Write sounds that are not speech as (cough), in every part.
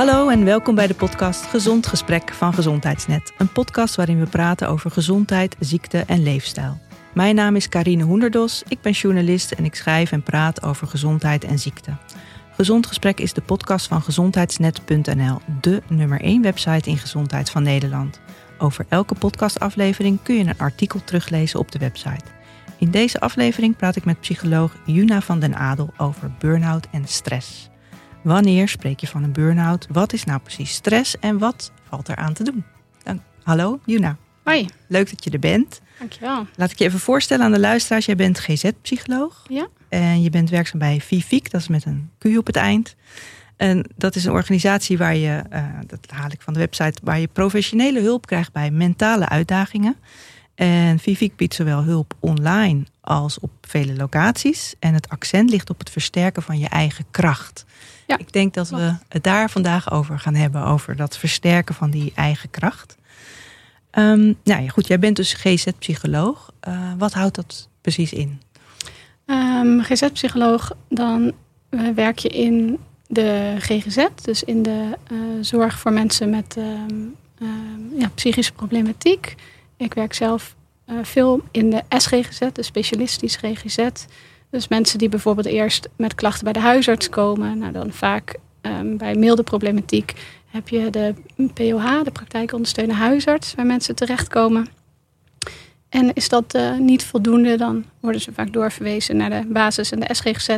Hallo en welkom bij de podcast Gezond Gesprek van Gezondheidsnet. Een podcast waarin we praten over gezondheid, ziekte en leefstijl. Mijn naam is Karine Hoenderdos, ik ben journalist en ik schrijf en praat over gezondheid en ziekte. Gezond Gesprek is de podcast van gezondheidsnet.nl, de nummer 1 website in gezondheid van Nederland. Over elke podcastaflevering kun je een artikel teruglezen op de website. In deze aflevering praat ik met psycholoog Juna van den Adel over burn-out en stress. Wanneer spreek je van een burn-out? Wat is nou precies stress en wat valt er aan te doen? Dan, hallo, Juna. Hoi. Leuk dat je er bent. Dankjewel. Laat ik je even voorstellen aan de luisteraars. Jij bent GZ-psycholoog. Ja. En je bent werkzaam bij VIVIC, dat is met een Q op het eind. En dat is een organisatie waar je, uh, dat haal ik van de website, waar je professionele hulp krijgt bij mentale uitdagingen. En VIVIC biedt zowel hulp online als op vele locaties. En het accent ligt op het versterken van je eigen kracht. Ja, ik denk dat we het daar vandaag over gaan hebben, over dat versterken van die eigen kracht. Um, nou ja, goed, jij bent dus GZ-psycholoog. Uh, wat houdt dat precies in? Um, GZ-psycholoog, dan uh, werk je in de GGZ, dus in de uh, zorg voor mensen met um, ja, psychische problematiek. Ik werk zelf veel in de SGGZ, de specialistisch GGZ. Dus mensen die bijvoorbeeld eerst met klachten bij de huisarts komen, nou dan vaak um, bij milde problematiek heb je de POH, de praktijkondersteunende huisarts, waar mensen terechtkomen. En is dat uh, niet voldoende, dan worden ze vaak doorverwezen naar de basis en de SGGZ.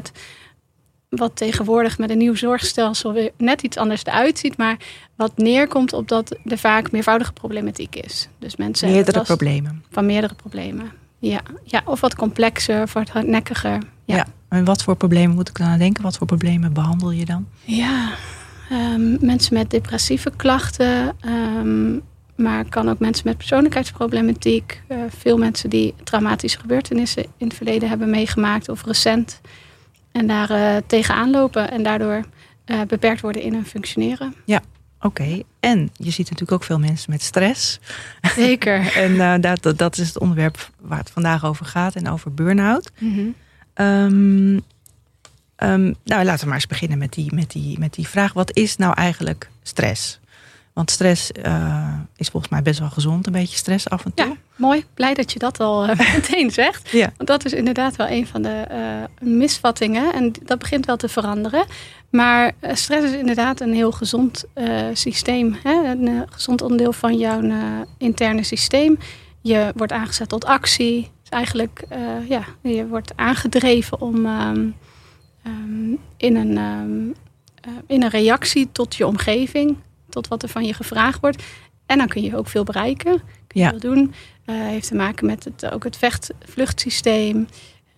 Wat tegenwoordig met een nieuw zorgstelsel weer net iets anders eruit ziet. Maar wat neerkomt op dat er vaak meervoudige problematiek is. Dus mensen meerdere problemen. Van meerdere problemen. Ja, ja, of wat complexer, of wat hardnekkiger. Ja. ja. En wat voor problemen moet ik dan aan denken? Wat voor problemen behandel je dan? Ja, um, mensen met depressieve klachten. Um, maar kan ook mensen met persoonlijkheidsproblematiek. Uh, veel mensen die traumatische gebeurtenissen in het verleden hebben meegemaakt of recent. En daar uh, tegenaan lopen en daardoor uh, beperkt worden in hun functioneren. Ja, Oké, okay. En je ziet natuurlijk ook veel mensen met stress. Zeker. (laughs) en uh, dat, dat is het onderwerp waar het vandaag over gaat en over burn-out. Mm -hmm. um, um, nou, laten we maar eens beginnen met die, met, die, met die vraag. Wat is nou eigenlijk stress? Want stress uh, is volgens mij best wel gezond, een beetje stress af en toe. Ja, mooi. Blij dat je dat al uh, (laughs) meteen zegt. Ja. Want dat is inderdaad wel een van de uh, misvattingen. En dat begint wel te veranderen. Maar stress is inderdaad een heel gezond systeem. Hè? Een gezond onderdeel van jouw interne systeem. Je wordt aangezet tot actie. Dus eigenlijk, ja, je wordt aangedreven om um, um, in, een, um, in een reactie tot je omgeving tot wat er van je gevraagd wordt. En dan kun je ook veel bereiken. Kun je ja. veel doen. Uh, heeft te maken met het, ook het vecht-vluchtsysteem.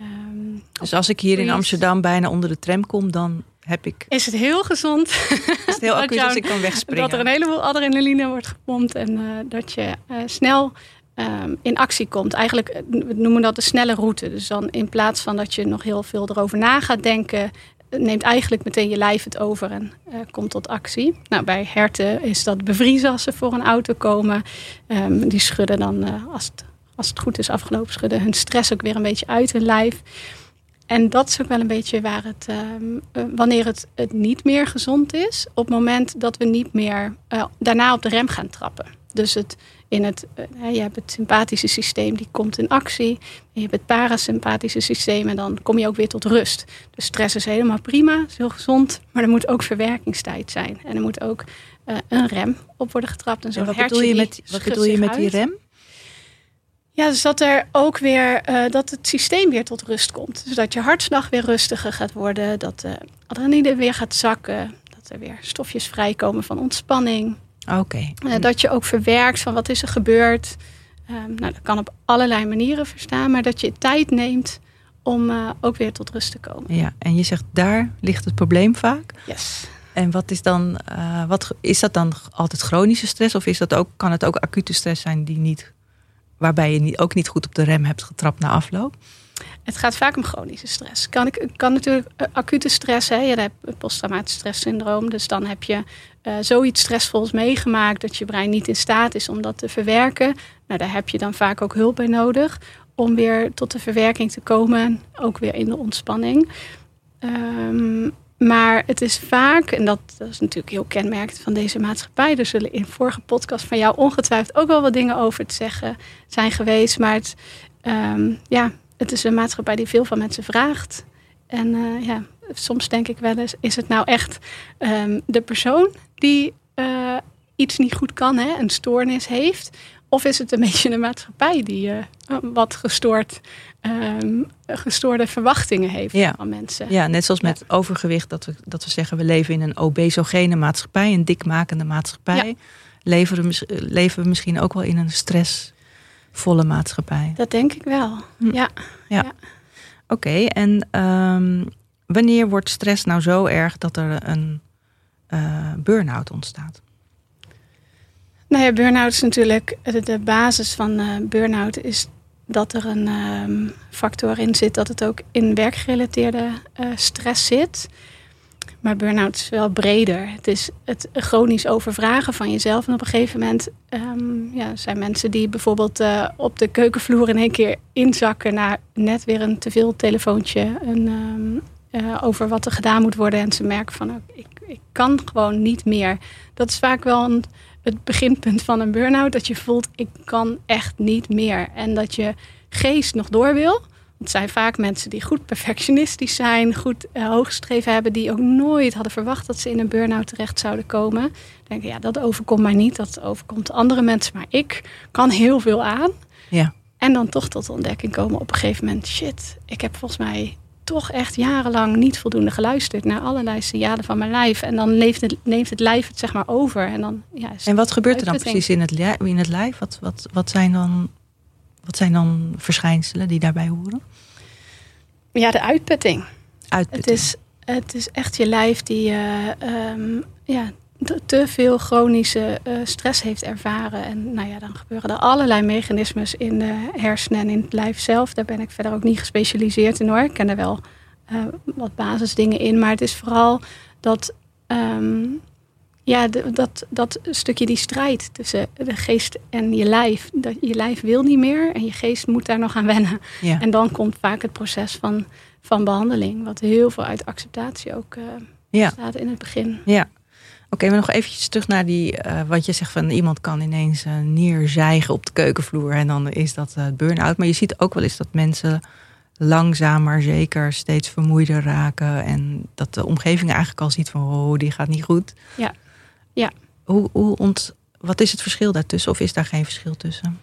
Um, dus als ik hier in Amsterdam bijna onder de tram kom, dan heb ik... Is het heel gezond. Is het heel (laughs) acuut als ik kan wegspringen. Dat er een heleboel adrenaline wordt gepompt. En uh, dat je uh, snel um, in actie komt. Eigenlijk, we noemen dat de snelle route. Dus dan in plaats van dat je nog heel veel erover na gaat denken neemt eigenlijk meteen je lijf het over en uh, komt tot actie. Nou, bij herten is dat bevriezen als ze voor een auto komen. Um, die schudden dan, uh, als, het, als het goed is afgelopen, schudden hun stress ook weer een beetje uit hun lijf. En dat is ook wel een beetje waar het, um, uh, wanneer het, het niet meer gezond is, op het moment dat we niet meer daarna op de rem gaan trappen. Dus het, in het, uh, je hebt het sympathische systeem, die komt in actie. Je hebt het parasympathische systeem en dan kom je ook weer tot rust. Dus stress is helemaal prima, is heel gezond. Maar er moet ook verwerkingstijd zijn. En er moet ook uh, een rem op worden getrapt. En, zo en wat bedoel je met, wat bedoel je met die rem? Ja, dus dat er ook weer uh, dat het systeem weer tot rust komt. Dus dat je hartslag weer rustiger gaat worden, dat de adrenaline weer gaat zakken, dat er weer stofjes vrijkomen van ontspanning. Oké. Okay. Uh, dat je ook verwerkt van wat is er gebeurd. Um, nou, dat kan op allerlei manieren verstaan, maar dat je tijd neemt om uh, ook weer tot rust te komen. Ja, en je zegt daar ligt het probleem vaak. Yes. En wat is dan, uh, wat, is dat dan altijd chronische stress of is dat ook, kan het ook acute stress zijn die niet, waarbij je niet, ook niet goed op de rem hebt getrapt na afloop? Het gaat vaak om chronische stress. Kan, ik, kan natuurlijk uh, acute stress, hè? je hebt posttraumatisch stresssyndroom, dus dan heb je uh, zoiets stressvols meegemaakt dat je brein niet in staat is om dat te verwerken. Nou, daar heb je dan vaak ook hulp bij nodig om weer tot de verwerking te komen, ook weer in de ontspanning. Um, maar het is vaak, en dat, dat, is natuurlijk heel kenmerkend van deze maatschappij. Er zullen in vorige podcast van jou ongetwijfeld ook wel wat dingen over te zeggen zijn geweest. Maar het, ehm, ja, het is een maatschappij die veel van mensen vraagt. En uh, ja, soms denk ik wel eens, is het nou echt um, de persoon die uh, iets niet goed kan, hè, een stoornis heeft? Of is het een (laughs) beetje de maatschappij die uh, wat gestoord, um, gestoorde verwachtingen heeft ja. van mensen? Ja, net zoals met overgewicht, dat we, dat we zeggen we leven in een obesogene maatschappij, een dikmakende maatschappij. Ja. Leven, we, leven we misschien ook wel in een stressvolle maatschappij? Dat denk ik wel, hm. ja. ja. ja. Oké, okay, en um, wanneer wordt stress nou zo erg dat er een uh, burn-out ontstaat? Nou ja, burn-out is natuurlijk de, de basis van uh, burn-out is dat er een um, factor in zit dat het ook in werkgerelateerde uh, stress zit. Maar burn-out is wel breder. Het is het chronisch overvragen van jezelf. En op een gegeven moment um, ja, zijn mensen die bijvoorbeeld uh, op de keukenvloer in één keer inzakken naar net weer een te veel telefoontje een, um, uh, over wat er gedaan moet worden. En ze merken van ik, ik kan gewoon niet meer. Dat is vaak wel het beginpunt van een burn-out. Dat je voelt ik kan echt niet meer. En dat je geest nog door wil. Het zijn vaak mensen die goed perfectionistisch zijn, goed uh, hoogstreven hebben, die ook nooit hadden verwacht dat ze in een burn-out terecht zouden komen. Denken, ja, dat overkomt mij niet, dat overkomt andere mensen, maar ik kan heel veel aan. Ja. En dan toch tot de ontdekking komen op een gegeven moment, shit, ik heb volgens mij toch echt jarenlang niet voldoende geluisterd naar allerlei signalen van mijn lijf. En dan leeft het, neemt het lijf het zeg maar over. En, dan, ja, en wat gebeurt er dan precies in het, lijf, in het lijf? Wat, wat, wat, zijn dan, wat zijn dan verschijnselen die daarbij horen? Ja, de uitputting. uitputting. Het, is, het is echt je lijf die uh, um, ja, te veel chronische uh, stress heeft ervaren. En nou ja, dan gebeuren er allerlei mechanismes in de hersenen en in het lijf zelf. Daar ben ik verder ook niet gespecialiseerd in hoor. Ik ken er wel uh, wat basisdingen in. Maar het is vooral dat, um, ja, de, dat, dat stukje die strijd tussen de geest en je lijf. Dat je lijf wil niet meer en je geest moet daar nog aan wennen. Ja. En dan komt vaak het proces van, van behandeling. Wat heel veel uit acceptatie ook uh, ja. staat in het begin. Ja. Oké, maar nog eventjes terug naar die, uh, wat je zegt van iemand kan ineens uh, neerzijgen op de keukenvloer en dan is dat uh, burn-out. Maar je ziet ook wel eens dat mensen langzamer zeker steeds vermoeider raken en dat de omgeving eigenlijk al ziet van oh, die gaat niet goed. Ja, ja. Hoe, hoe ont, wat is het verschil daartussen of is daar geen verschil tussen?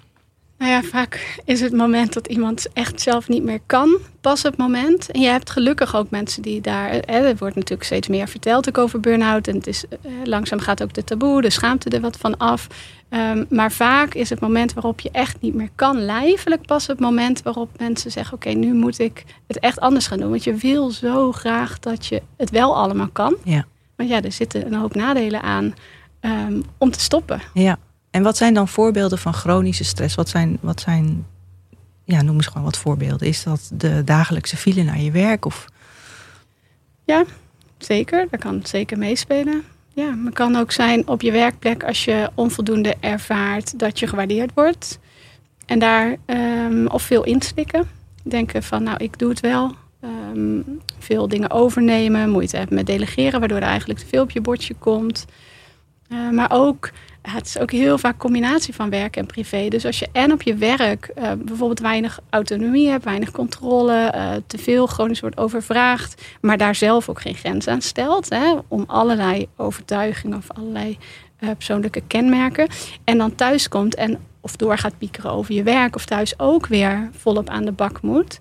Nou ja, vaak is het moment dat iemand echt zelf niet meer kan, pas het moment. En je hebt gelukkig ook mensen die daar. Hè, er wordt natuurlijk steeds meer verteld ook over burn-out. En het is, eh, langzaam gaat ook de taboe, de schaamte er wat van af. Um, maar vaak is het moment waarop je echt niet meer kan, lijfelijk pas het moment waarop mensen zeggen: Oké, okay, nu moet ik het echt anders gaan doen. Want je wil zo graag dat je het wel allemaal kan. Ja. Maar ja, er zitten een hoop nadelen aan um, om te stoppen. Ja. En wat zijn dan voorbeelden van chronische stress? Wat zijn, wat zijn ja, noem eens gewoon wat voorbeelden. Is dat de dagelijkse file naar je werk? Of? Ja, zeker. Dat kan zeker meespelen. Ja, maar het kan ook zijn op je werkplek als je onvoldoende ervaart dat je gewaardeerd wordt. En daar um, of veel inslikken. Denken van, nou, ik doe het wel. Um, veel dingen overnemen, moeite hebben met delegeren, waardoor er eigenlijk te veel op je bordje komt. Uh, maar ook het is ook heel vaak combinatie van werk en privé. Dus als je en op je werk uh, bijvoorbeeld weinig autonomie hebt, weinig controle, uh, te veel chronisch wordt overvraagd, maar daar zelf ook geen grens aan stelt, hè, om allerlei overtuigingen of allerlei persoonlijke kenmerken, en dan thuis komt en of door gaat piekeren over je werk of thuis ook weer volop aan de bak moet.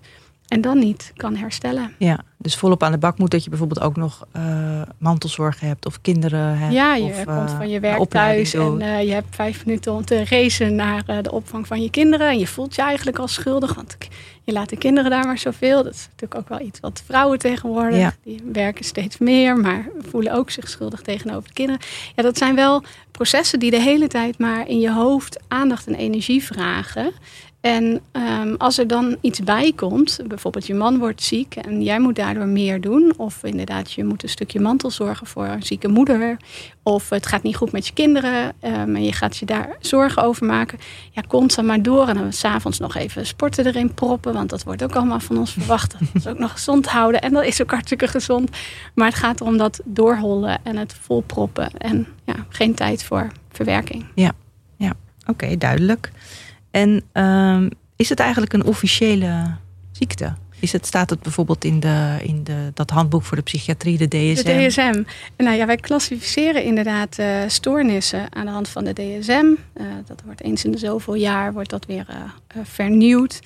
En dan niet kan herstellen. Ja, dus volop aan de bak moet dat je bijvoorbeeld ook nog uh, mantelzorg hebt of kinderen hebt. Ja, je of, komt van je werk thuis en uh, je hebt vijf minuten om te racen naar uh, de opvang van je kinderen. En je voelt je eigenlijk al schuldig, want je laat de kinderen daar maar zoveel. Dat is natuurlijk ook wel iets wat vrouwen tegenwoordig, ja. die werken steeds meer, maar voelen ook zich schuldig tegenover de kinderen. Ja, dat zijn wel processen die de hele tijd maar in je hoofd aandacht en energie vragen. En um, als er dan iets bij komt, bijvoorbeeld je man wordt ziek en jij moet daardoor meer doen, of inderdaad je moet een stukje mantel zorgen voor een zieke moeder, of het gaat niet goed met je kinderen um, en je gaat je daar zorgen over maken, ja, constant maar door en dan s'avonds nog even sporten erin proppen, want dat wordt ook allemaal van ons verwacht. Dat is ook nog gezond houden en dat is ook hartstikke gezond. Maar het gaat erom dat doorhollen en het volproppen en ja, geen tijd voor verwerking. Ja, ja. oké, duidelijk. En um, is het eigenlijk een officiële ziekte? Is het, staat het bijvoorbeeld in, de, in de, dat handboek voor de psychiatrie, de DSM? De DSM. Nou ja, wij klassificeren inderdaad uh, stoornissen aan de hand van de DSM. Eh, dat wordt eens in de zoveel jaar wordt dat weer vernieuwd.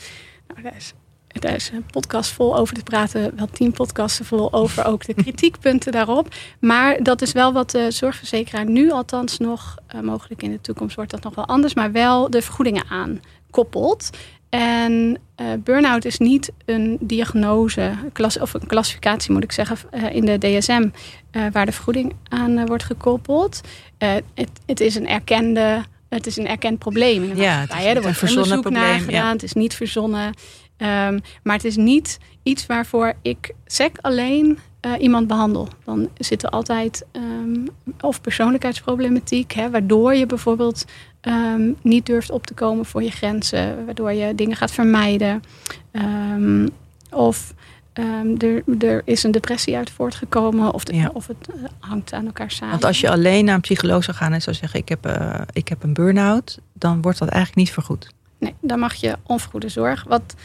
Nou, daar is, daar is een podcast vol over te praten. Wel tien podcasten vol over ook de kritiekpunten daarop. Maar dat is wel wat de zorgverzekeraar nu althans nog... mogelijk in de toekomst wordt dat nog wel anders... maar wel de vergoedingen aankoppelt. En uh, burn-out is niet een diagnose, of een klassificatie moet ik zeggen, uh, in de DSM, waar de vergoeding aan wordt gekoppeld. Het, het, is een erkende, het is een erkend probleem. In de ja, het is er wordt onderzoek probleem, naar gedaan, ja. het is niet verzonnen. Um, maar het is niet iets waarvoor ik sec alleen iemand behandel. Dan zit er altijd um, of persoonlijkheidsproblematiek, hè, waardoor je bijvoorbeeld um, niet durft op te komen voor je grenzen, waardoor je dingen gaat vermijden. Of er, er, is een depressie uit voortgekomen, of, de, ja. of het uh, hangt aan elkaar samen. Want als je alleen naar een psycholoog zou gaan en zou zeggen: Ik heb, uh, ik heb een burn-out, dan wordt dat eigenlijk niet vergoed. Nee, dan mag je onvergoede zorg. Wat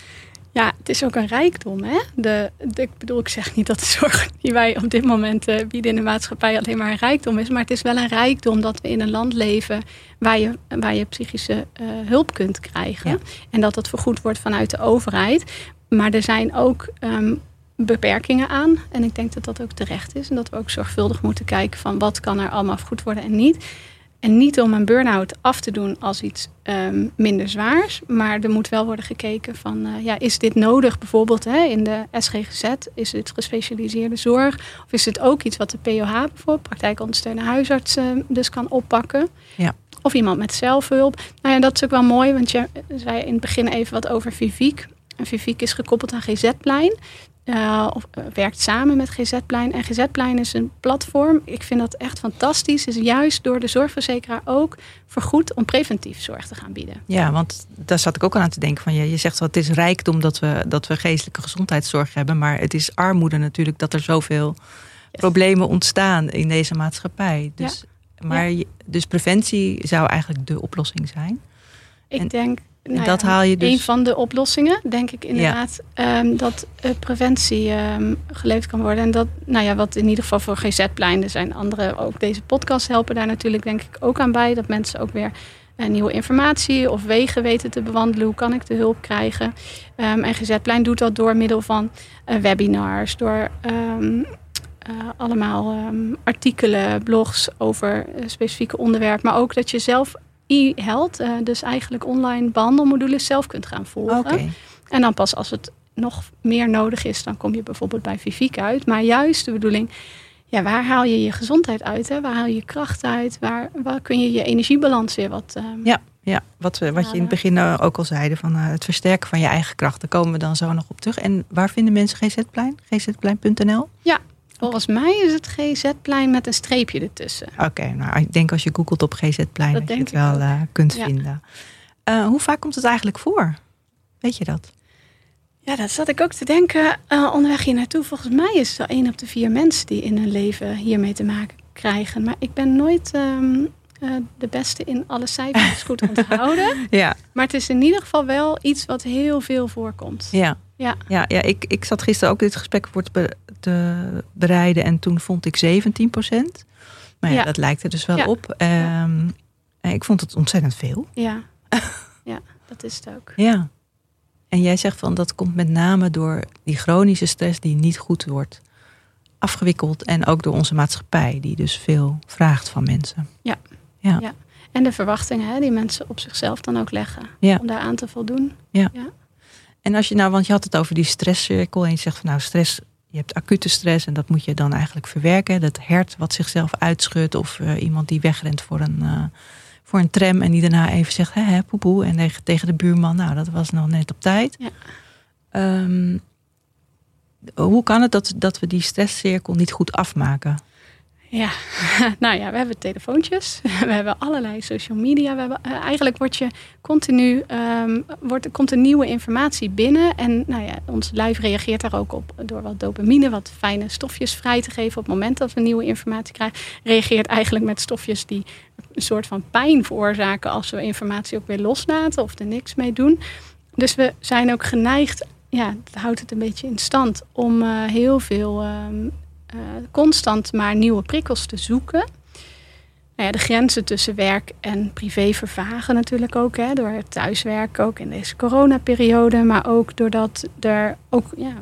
ja, het is ook een rijkdom. Hè? De, de, ik bedoel, ik zeg niet dat de zorg die wij op dit moment uh, bieden in de maatschappij alleen maar een rijkdom is. Maar het is wel een rijkdom dat we in een land leven waar je, waar je psychische uh, hulp kunt krijgen. Ja. En dat dat vergoed wordt vanuit de overheid. Maar er zijn ook um, beperkingen aan. En ik denk dat dat ook terecht is. En dat we ook zorgvuldig moeten kijken van wat kan er allemaal vergoed worden en niet. En niet om een burn-out af te doen als iets um, minder zwaars. Maar er moet wel worden gekeken van, uh, ja, is dit nodig bijvoorbeeld hè, in de SGGZ? Is het gespecialiseerde zorg? Of is het ook iets wat de POH bijvoorbeeld, praktijkondersteunende huisarts, uh, dus kan oppakken? Ja. Of iemand met zelfhulp. Nou ja, dat is ook wel mooi, want je zei in het begin even wat over Viviek. En Viviek is gekoppeld aan GZ-plein. Uh, of, uh, werkt samen met GZ-plein. En GZ-plein is een platform. Ik vind dat echt fantastisch. Is juist door de zorgverzekeraar ook vergoed om preventief zorg te gaan bieden. Ja, want daar zat ik ook al aan te denken. Van, je, je zegt wel, het is rijkdom dat we, dat we geestelijke gezondheidszorg hebben. Maar het is armoede natuurlijk dat er zoveel yes. problemen ontstaan in deze maatschappij. Dus, ja. maar, ja. dus preventie zou eigenlijk de oplossing zijn. Ik en, denk nou dat ja, haal je dus. Een van de oplossingen, denk ik inderdaad, ja. um, dat uh, preventie um, geleefd kan worden. En dat, nou ja, wat in ieder geval voor GZ-plein, er zijn andere, ook deze podcast helpen daar natuurlijk, denk ik, ook aan bij. Dat mensen ook weer uh, nieuwe informatie of wegen weten te bewandelen. Hoe kan ik de hulp krijgen? Um, en GZ-plein doet dat door middel van uh, webinars, door. allemaal artikelen, blogs over specifieke onderwerpen. Maar ook dat je zelf e-health, uh, dus eigenlijk online behandelmodules zelf kunt gaan volgen. Okay. En dan pas als het nog meer nodig is, dan kom je bijvoorbeeld bij Viviek uit. Maar juist de bedoeling, ja, waar haal je je gezondheid uit? Hè? Waar haal je je kracht uit? Waar, waar kun je je energiebalans weer wat... Um, ja, ja, wat, we, wat je in het begin ook al zeiden, van uh, het versterken van je eigen kracht. Daar komen we dan zo nog op terug. En waar vinden mensen GZ-plein? GZplein.nl? Ja, Volgens mij is het GZ-plein met een streepje ertussen. Oké, okay, nou ik denk als je googelt op GZ-plein dat, dat je het wel uh, kunt ja. vinden. Uh, hoe vaak komt het eigenlijk voor? Weet je dat? Ja, dat zat ik ook te denken uh, onderweg hier naartoe. Volgens mij is er één op de vier mensen die in hun leven hiermee te maken krijgen. Maar ik ben nooit um, de beste in alle cijfers goed (laughs) onthouden. ja. Maar het is in ieder geval wel iets wat heel veel voorkomt. Ja. Ja, ja, ja ik, ik zat gisteren ook dit gesprek voor te, te bereiden en toen vond ik 17 procent. Maar ja, ja, dat lijkt er dus wel ja. op. Um, ik vond het ontzettend veel. Ja. (laughs) ja, dat is het ook. Ja. En jij zegt van dat komt met name door die chronische stress die niet goed wordt afgewikkeld. En ook door onze maatschappij, die dus veel vraagt van mensen. Ja. Ja. ja. En de verwachtingen hè, die mensen op zichzelf dan ook leggen. Ja. Om daar aan te voldoen. Ja. ja. En als je nou, want je had het over die stresscirkel. En je zegt van nou, stress, je hebt acute stress en dat moet je dan eigenlijk verwerken. Dat hert wat zichzelf uitschudt. Of uh, iemand die wegrent voor een, uh, voor een tram en die daarna even zegt, hè, hè poepoe. En tegen de buurman, nou, dat was nog net op tijd. Ja. Ehm, hoe kan het dat, dat we die stresscirkel niet goed afmaken? Ja, (laughs) nou ja, we hebben telefoontjes, (laughs) we hebben allerlei social media. We hebben, uh, eigenlijk wordt je continu, um, wordt, komt er nieuwe informatie binnen. En nou ja, ons lijf reageert daar ook op door wat dopamine, wat fijne stofjes vrij te geven. Op het moment dat we nieuwe informatie krijgen, reageert eigenlijk met stofjes die een soort van pijn veroorzaken als we informatie ook weer loslaten of er niks mee doen. Dus we zijn ook geneigd, ja, dat houdt het een beetje in stand, om uh, heel veel uh, constant maar nieuwe prikkels te zoeken. Nou ja, de grenzen tussen werk en privé vervagen natuurlijk ook. Hè, door het thuiswerken ook in deze coronaperiode. Maar ook doordat er ook ja,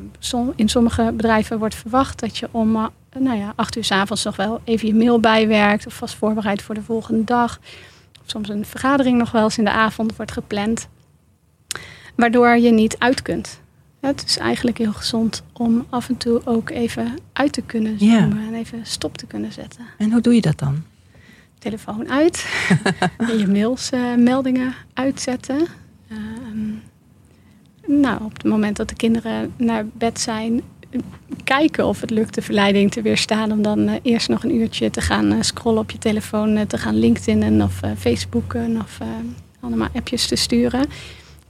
in sommige bedrijven wordt verwacht dat je om uh, nou ja, acht uur s avonds nog wel even je mail bijwerkt. Of vast voorbereid voor de volgende dag. Soms een vergadering nog wel eens in de avond wordt gepland. Waardoor je niet uit kunt. Het is eigenlijk heel gezond om af en toe ook even uit te kunnen zoomen en even stop te kunnen zetten. En hoe doe je dat dan? Telefoon uit, je mails, uh, meldingen uitzetten. Uh, nou, op het moment dat de kinderen naar bed zijn, kijken of het lukt de verleiding te weerstaan om dan uh, eerst nog een uurtje te gaan uh, scrollen op je telefoon, te gaan LinkedIn of Facebooken of allemaal appjes te sturen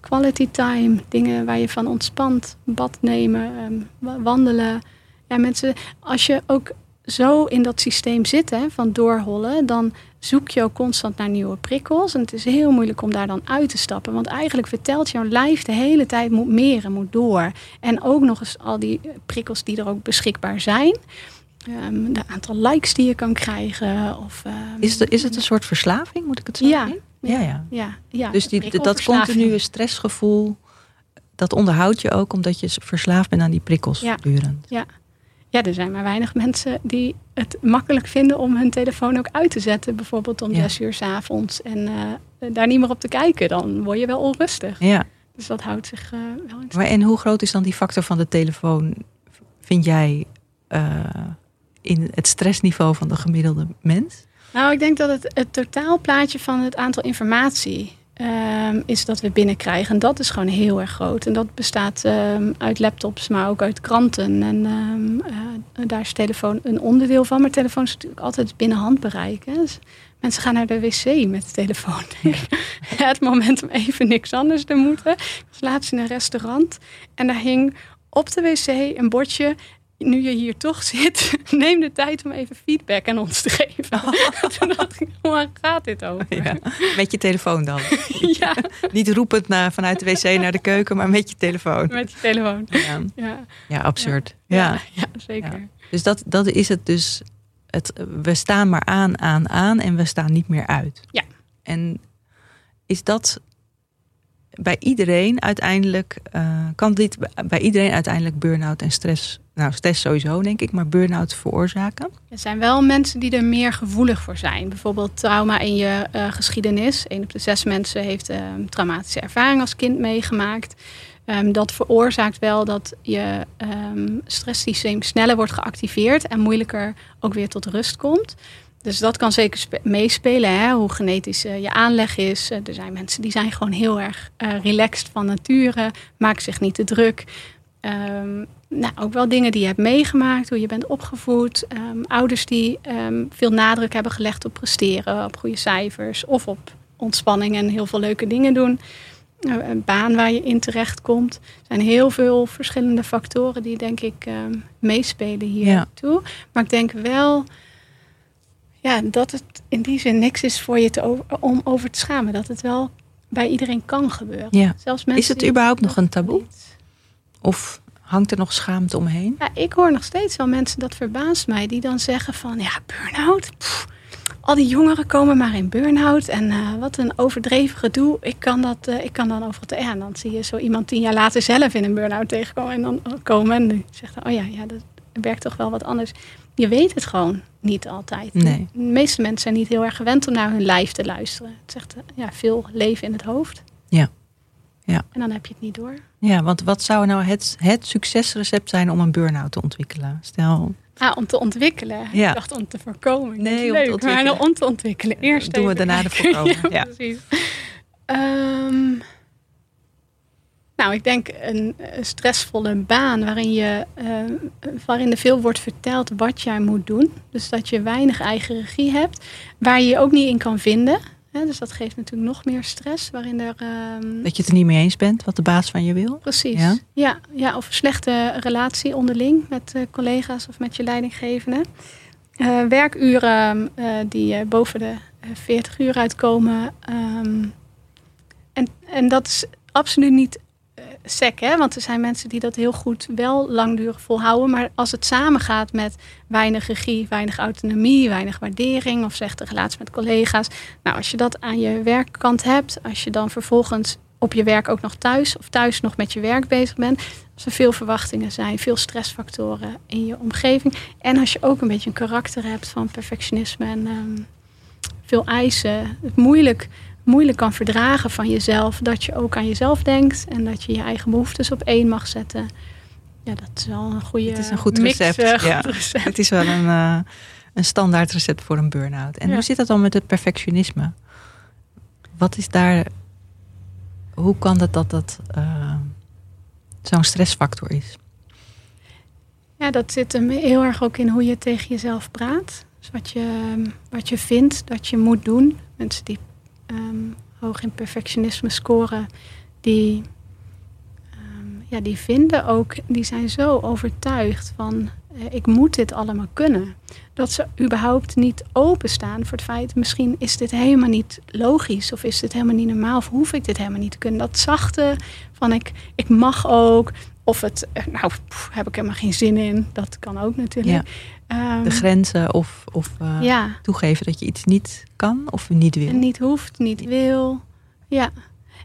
quality time, dingen waar je van ontspant, bad nemen, um, wandelen. Ja, mensen, als je ook zo in dat systeem zit hè, van doorhollen, dan zoek je ook constant naar nieuwe prikkels. En het is heel moeilijk om daar dan uit te stappen. Want eigenlijk vertelt jouw lijf de hele tijd moet meer en moet door. En ook nog eens al die prikkels die er ook beschikbaar zijn. Um, de aantal likes die je kan krijgen. Of, um, is, het, is het een soort verslaving, moet ik het zo ja, ja, ja. ja, ja. Dus die, dat continue stressgevoel, dat onderhoud je ook omdat je verslaafd bent aan die prikkels ja. durend. Ja. ja, er zijn maar weinig mensen die het makkelijk vinden om hun telefoon ook uit te zetten. Bijvoorbeeld om ja. zes uur s avonds en uh, daar niet meer op te kijken. Dan word je wel onrustig. Ja. Dus dat houdt zich uh, wel in maar En hoe groot is dan die factor van de telefoon, vind jij, uh, in het stressniveau van de gemiddelde mens? Nou, ik denk dat het, het totaalplaatje van het aantal informatie um, is dat we binnenkrijgen. En dat is gewoon heel erg groot. En dat bestaat um, uit laptops, maar ook uit kranten. En um, uh, daar is telefoon een onderdeel van. Maar telefoon is natuurlijk altijd binnen handbereik. Hè? Dus mensen gaan naar de wc met de telefoon. (laughs) het moment om even niks anders te moeten. Ik was laatst in een restaurant en daar hing op de wc een bordje nu je hier toch zit, (laughs) neem de tijd om even feedback aan ons te geven. Oh. (laughs) (laughs) Toen dacht ik, waar gaat dit over? Ja, met je telefoon dan. ja. Niet roepend naar, vanuit de wc naar de keuken, maar met je telefoon. Met je telefoon. Ja, ja. ja absurd. Ja, ja. zeker. Dus dat, dat is het dus. Het, we staan maar aan, aan, aan en we staan niet meer uit. Ja. En is dat bij iedereen uiteindelijk, uh, kan dit bij iedereen uiteindelijk burn-out en stress, nou stress sowieso denk ik, maar burn-out veroorzaken? Er zijn wel mensen die er meer gevoelig voor zijn. Bijvoorbeeld trauma in je uh, geschiedenis. Een op de zes mensen heeft uh, traumatische ervaring als kind meegemaakt. Um, dat veroorzaakt wel dat je um, stresssysteem sneller wordt geactiveerd en moeilijker ook weer tot rust komt. Dus dat kan zeker meespelen, hè? hoe genetisch uh, je aanleg is. Uh, er zijn mensen die zijn gewoon heel erg relaxed van nature, maken zich niet te druk. Um, nou, ook wel dingen die je hebt meegemaakt, hoe je bent opgevoed. Um, ouders die um, veel nadruk hebben gelegd op presteren, op goede cijfers of op ontspanning en heel veel leuke dingen doen. Een baan waar je in terecht komt. Er zijn heel veel verschillende factoren die denk ik meespelen hier ja. toe. Maar ik denk wel ja, dat het in die zin niks is voor je te over, om over te schamen. Dat het wel bij iedereen kan gebeuren. Ja. Zelfs mensen is het überhaupt nog een taboe? Of hangt er nog schaamte omheen? Ja, ik hoor nog steeds wel mensen, dat verbaast mij, die dan zeggen van ja, burn-out. Al die jongeren komen maar in burn-out. En uh, wat een overdreven gedoe. Ik kan, dat, uh, ik kan dan over. Ja, en dan zie je zo iemand tien jaar later zelf in een burn-out tegenkomen. En dan komen en die zegt: Oh ja, ja, dat werkt toch wel wat anders je weet het gewoon niet altijd. Nee. De meeste mensen zijn niet heel erg gewend om naar hun lijf te luisteren. Het zegt ja, veel leven in het hoofd. Ja. Ja. En dan heb je het niet door. Ja, want wat zou nou het, het succesrecept zijn om een burn-out te ontwikkelen? Stel. Ah, om te ontwikkelen. Ja. Ik dacht om te voorkomen. Nee, om te ontwikkelen. Maar om te ontwikkelen. Eerst Doen we daarna de (laughs) voorkomen. Ja. precies. Ehm, nou, ik denk een, een stressvolle baan waarin, je, eh, waarin er veel wordt verteld wat jij moet doen. Dus dat je weinig eigen regie hebt, waar je je ook niet in kan vinden. Dus dat geeft natuurlijk nog meer stress, waarin er... ehm, Dat je het er niet mee eens bent wat de baas van je wil. Precies. Ja? Ja? Ja, of een slechte relatie onderling met eh, collega's of met je leidinggevende. Eh, werkuren eh, die boven de eh, 40 uur uitkomen. ehm, en, en dat is absoluut niet sec, hè? want er zijn mensen die dat heel goed wel langdurig volhouden. Maar als het samengaat met weinig regie, weinig autonomie, weinig waardering of slechte relatie met collega's. Nou, als je dat aan je werkkant hebt, als je dan vervolgens op je werk ook nog thuis of thuis nog met je werk bezig bent. Als er veel verwachtingen zijn, veel stressfactoren in je omgeving. En als je ook een beetje een karakter hebt van perfectionisme en ehm, veel eisen. Het moeilijk, moeilijk kan verdragen van jezelf. Dat je ook aan jezelf denkt en dat je je eigen behoeftes op één mag zetten. Ja, dat is wel een goede Het is een goed mix, recept, eh, goed ja. recept. Het is wel een, eh, een standaard recept voor een burn-out. En Ja. hoe zit dat dan met het perfectionisme? Wat is daar... Hoe kan dat dat dat eh, zo'n stressfactor is? Ja, dat zit hem heel erg ook in hoe je tegen jezelf praat. Dus wat je, wat je vindt dat je moet doen. Mensen die ehm, hoog in perfectionisme scoren, die, ehm, ja, die vinden ook, die zijn zo overtuigd van eh, ik moet dit allemaal kunnen. Dat ze überhaupt niet openstaan voor het feit, misschien is dit helemaal niet logisch of is dit helemaal niet normaal of hoef ik dit helemaal niet te kunnen. Dat zachte van ik, ik mag ook. Of het, eh, nou, pff, heb ik helemaal geen zin in. Dat kan ook natuurlijk. Ehm, De grenzen of, of eh, ja, toegeven dat je iets niet kan of niet wil. en niet hoeft, niet wil. Ja.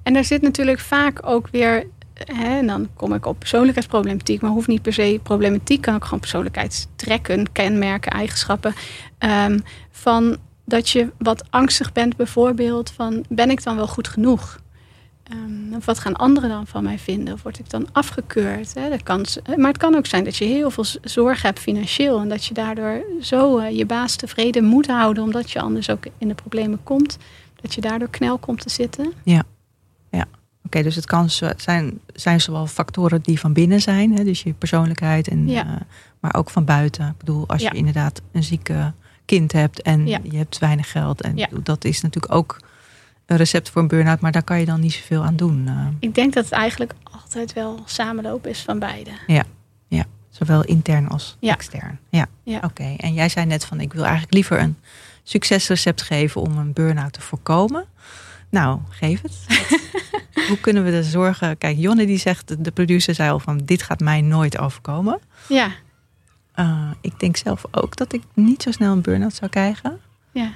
En daar zit natuurlijk vaak ook weer... Hè, en dan kom ik op persoonlijkheidsproblematiek. Maar hoeft niet per se problematiek. Kan ook gewoon persoonlijkheidstrekken, kenmerken, eigenschappen. ehm, van dat je wat angstig bent bijvoorbeeld. Van ben ik dan wel goed genoeg? Of wat gaan anderen dan van mij vinden? Of word ik dan afgekeurd? Hè? Dat kan, maar het kan ook zijn dat je heel veel zorg hebt financieel. En dat je daardoor zo eh, je baas tevreden moet houden. Omdat je anders ook in de problemen komt. Dat je daardoor knel komt te zitten. Oké, dus het kan zijn, zijn zowel factoren die van binnen zijn, hè, dus je persoonlijkheid, en, Ja. eh, maar ook van buiten. Ik bedoel, als Ja. je inderdaad een zieke kind hebt en Ja. je hebt weinig geld, en Ja. dat is natuurlijk ook een recept voor een burn-out, maar daar kan je dan niet zoveel aan doen. eh, Ik denk dat het eigenlijk altijd wel samenloop is van beide. zowel intern als Ja. extern. Ja, Ja. oké. En jij zei net van, ik wil eigenlijk liever een succesrecept geven om een burn-out te voorkomen. Nou, geef het. (laughs) Hoe kunnen we er zorgen? Kijk, Jonne die zegt, de producer zei al van, dit gaat mij nooit overkomen. Ja, Uh, ik denk zelf ook dat ik niet zo snel een burn-out zou krijgen. ja.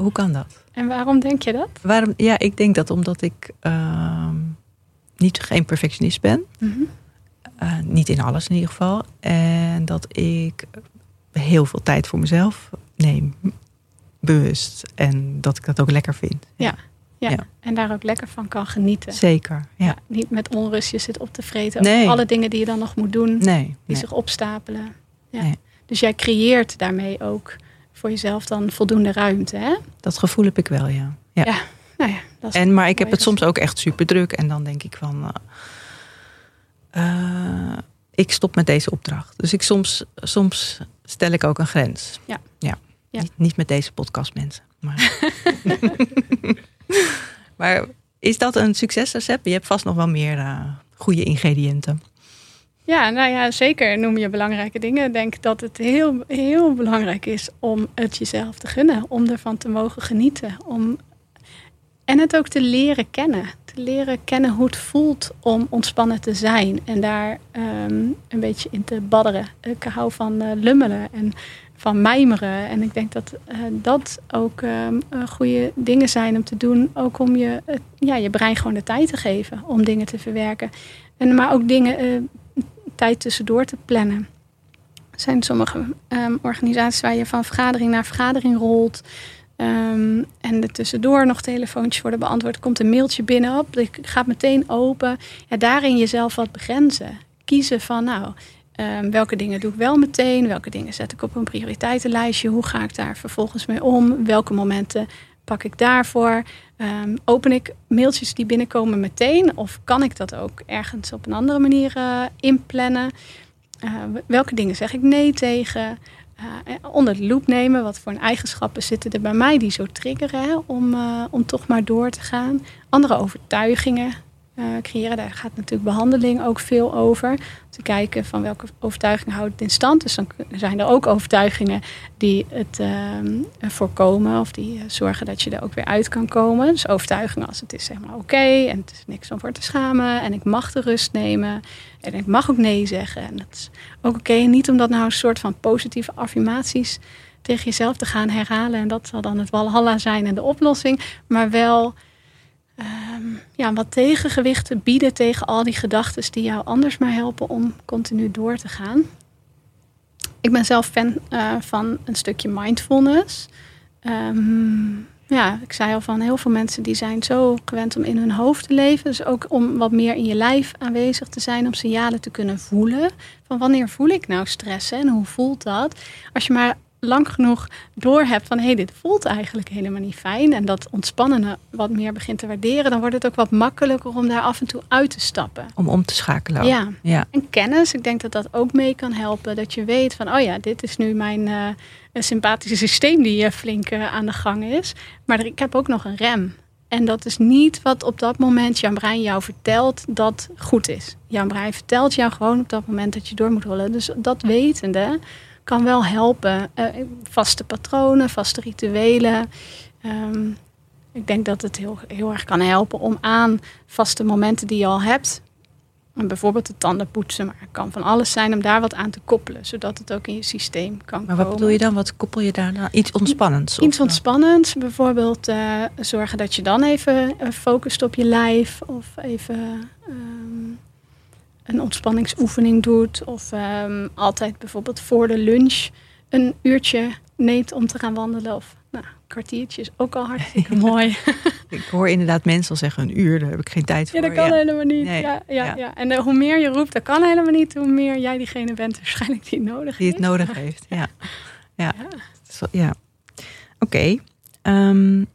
Hoe kan dat? En waarom denk je dat? Waarom? Ja, ik denk dat omdat ik ehm, niet geen perfectionist ben. Mhm. Uh, niet in alles in ieder geval. En dat ik heel veel tijd voor mezelf neem. Bewust. En dat ik dat ook lekker vind. Ja. Ja. Ja. En daar ook lekker van kan genieten. Zeker. Ja. Niet met onrust je zit op te vreten. Nee. Over alle dingen die je dan nog moet doen. Nee. Die nee. zich opstapelen. Ja. Nee. Dus jij creëert daarmee ook voor jezelf dan voldoende ruimte. Hè? Dat gevoel heb ik wel, ja. ja. Ja. Nou ja, dat is En, maar ik heb het soms ook echt super druk. En dan denk ik van. eh, eh, ik stop met deze opdracht. Dus ik soms, soms stel ik ook een grens. Ja. ja. Ja. Niet, niet met deze podcast, mensen. Maar, (laughs) (laughs) maar is dat een succesrecept? Je hebt vast nog wel meer eh, goede ingrediënten. Ja, nou ja, zeker noem je belangrijke dingen. Ik denk dat het heel, heel belangrijk is om het jezelf te gunnen. Om ervan te mogen genieten. Om... En het ook te leren kennen. Te leren kennen hoe het voelt om ontspannen te zijn. En daar ehm, een beetje in te badderen. Ik hou van eh, lummelen en van mijmeren. En ik denk dat eh, dat ook ehm, eh, goede dingen zijn om te doen. Ook om je, ja, je brein gewoon de tijd te geven om dingen te verwerken. En, maar ook dingen... tijd tussendoor te plannen. Er zijn sommige um, organisaties waar je van vergadering naar vergadering rolt. Um, en er tussendoor nog telefoontjes worden beantwoord. Komt een mailtje binnen op. Het gaat meteen open. Ja, daarin jezelf wat begrenzen. Kiezen van nou, Ehm, welke dingen doe ik wel meteen? Welke dingen zet ik op een prioriteitenlijstje? Hoe ga ik daar vervolgens mee om? Welke momenten pak ik daarvoor? Um, open ik mailtjes die binnenkomen meteen? Of kan ik dat ook ergens op een andere manier uh, inplannen? Uh, welke dingen zeg ik nee tegen? Uh, onder de loep nemen. Wat voor eigenschappen zitten er bij mij die zo triggeren om, toch maar door te gaan? Andere overtuigingen creëren. Daar gaat natuurlijk behandeling ook veel over. Te kijken van welke overtuigingen houdt het in stand. Dus dan zijn er ook overtuigingen die het uh, voorkomen of die uh, zorgen dat je er ook weer uit kan komen. Dus overtuigingen als het is zeg maar oké en het is niks om voor te schamen en ik mag de rust nemen en ik mag ook nee zeggen. En dat is ook oké. Niet omdat nou een soort van positieve affirmaties tegen jezelf te gaan herhalen en dat zal dan het walhalla zijn en de oplossing, maar wel um, ja, wat tegengewichten bieden tegen al die gedachten die jou anders maar helpen om continu door te gaan. Ik ben zelf fan uh, van een stukje mindfulness. Um, ja, ik zei al van heel veel mensen die zijn zo gewend om in hun hoofd te leven. Dus ook om wat meer in je lijf aanwezig te zijn, om signalen te kunnen voelen. Van wanneer voel ik nou stress en hoe voelt dat? Als je maar lang genoeg door hebt van hé, hey, dit voelt eigenlijk helemaal niet fijn. En dat ontspannende wat meer begint te waarderen, dan wordt het ook wat makkelijker om daar af en toe uit te stappen. Om om te schakelen. Ja. ja. En kennis, ik denk dat dat ook mee kan helpen. Dat je weet van oh ja, dit is nu mijn uh, sympathische systeem die uh, flink uh, aan de gang is. Maar ik heb ook nog een rem. En dat is niet wat op dat moment jouw brein jou vertelt dat goed is. Jouw brein vertelt jou gewoon op dat moment dat je door moet rollen. Dus dat wetende kan wel helpen. Uh, vaste patronen, vaste rituelen. Um, ik denk dat het heel, heel erg kan helpen om aan vaste momenten die je al hebt. Bijvoorbeeld de tanden poetsen, maar het kan van alles zijn om daar wat aan te koppelen, zodat het ook in je systeem kan maar wat bedoel je dan? Wat koppel je daarna? Iets ontspannends? Iets ontspannends. Bijvoorbeeld uh, zorgen dat je dan even uh, focust op je lijf of even um, een ontspanningsoefening doet. Of um, altijd bijvoorbeeld voor de lunch een uurtje neemt om te gaan wandelen. Of nou, een kwartiertje is ook al hartstikke (laughs) mooi. ik hoor inderdaad mensen al zeggen een uur, daar heb ik geen tijd voor. Ja, dat kan helemaal niet. Nee. Ja, ja, ja, ja. En uh, hoe meer je roept, dat kan helemaal niet. Hoe meer jij diegene bent waarschijnlijk die het nodig heeft. Die het nodig heeft, ja. (laughs) Ja, ja. ja. Oké. Okay. Um,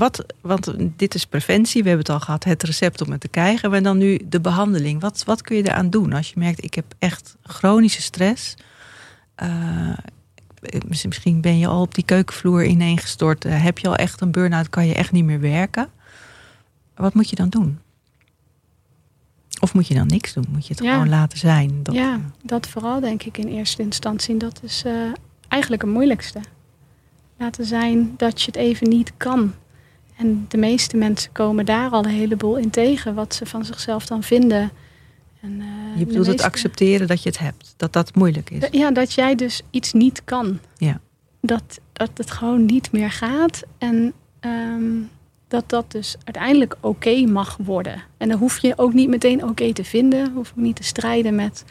wat, want dit is preventie, we hebben het al gehad, het recept om het te krijgen. En dan nu de behandeling. Wat, wat kun je eraan doen als je merkt, ik heb echt chronische stress. Uh, misschien ben je al op die keukenvloer ineengestort. Uh, heb je al echt een burn-out, kan je echt niet meer werken. Wat moet je dan doen? Of moet je dan niks doen? Moet je het gewoon laten zijn? Dat, ja, dat vooral denk ik in eerste instantie. Dat is uh, eigenlijk het moeilijkste. Laten zijn dat je het even niet kan. En de meeste mensen komen daar al een heleboel in tegen, wat ze van zichzelf dan vinden. En, uh, je bedoelt het accepteren dat je het hebt, dat dat moeilijk is. Ja, dat jij dus iets niet kan. Ja. Dat, dat het gewoon niet meer gaat. En um, dat dat dus uiteindelijk oké okay mag worden. En dan hoef je ook niet meteen oké okay te vinden. Hoef niet te strijden met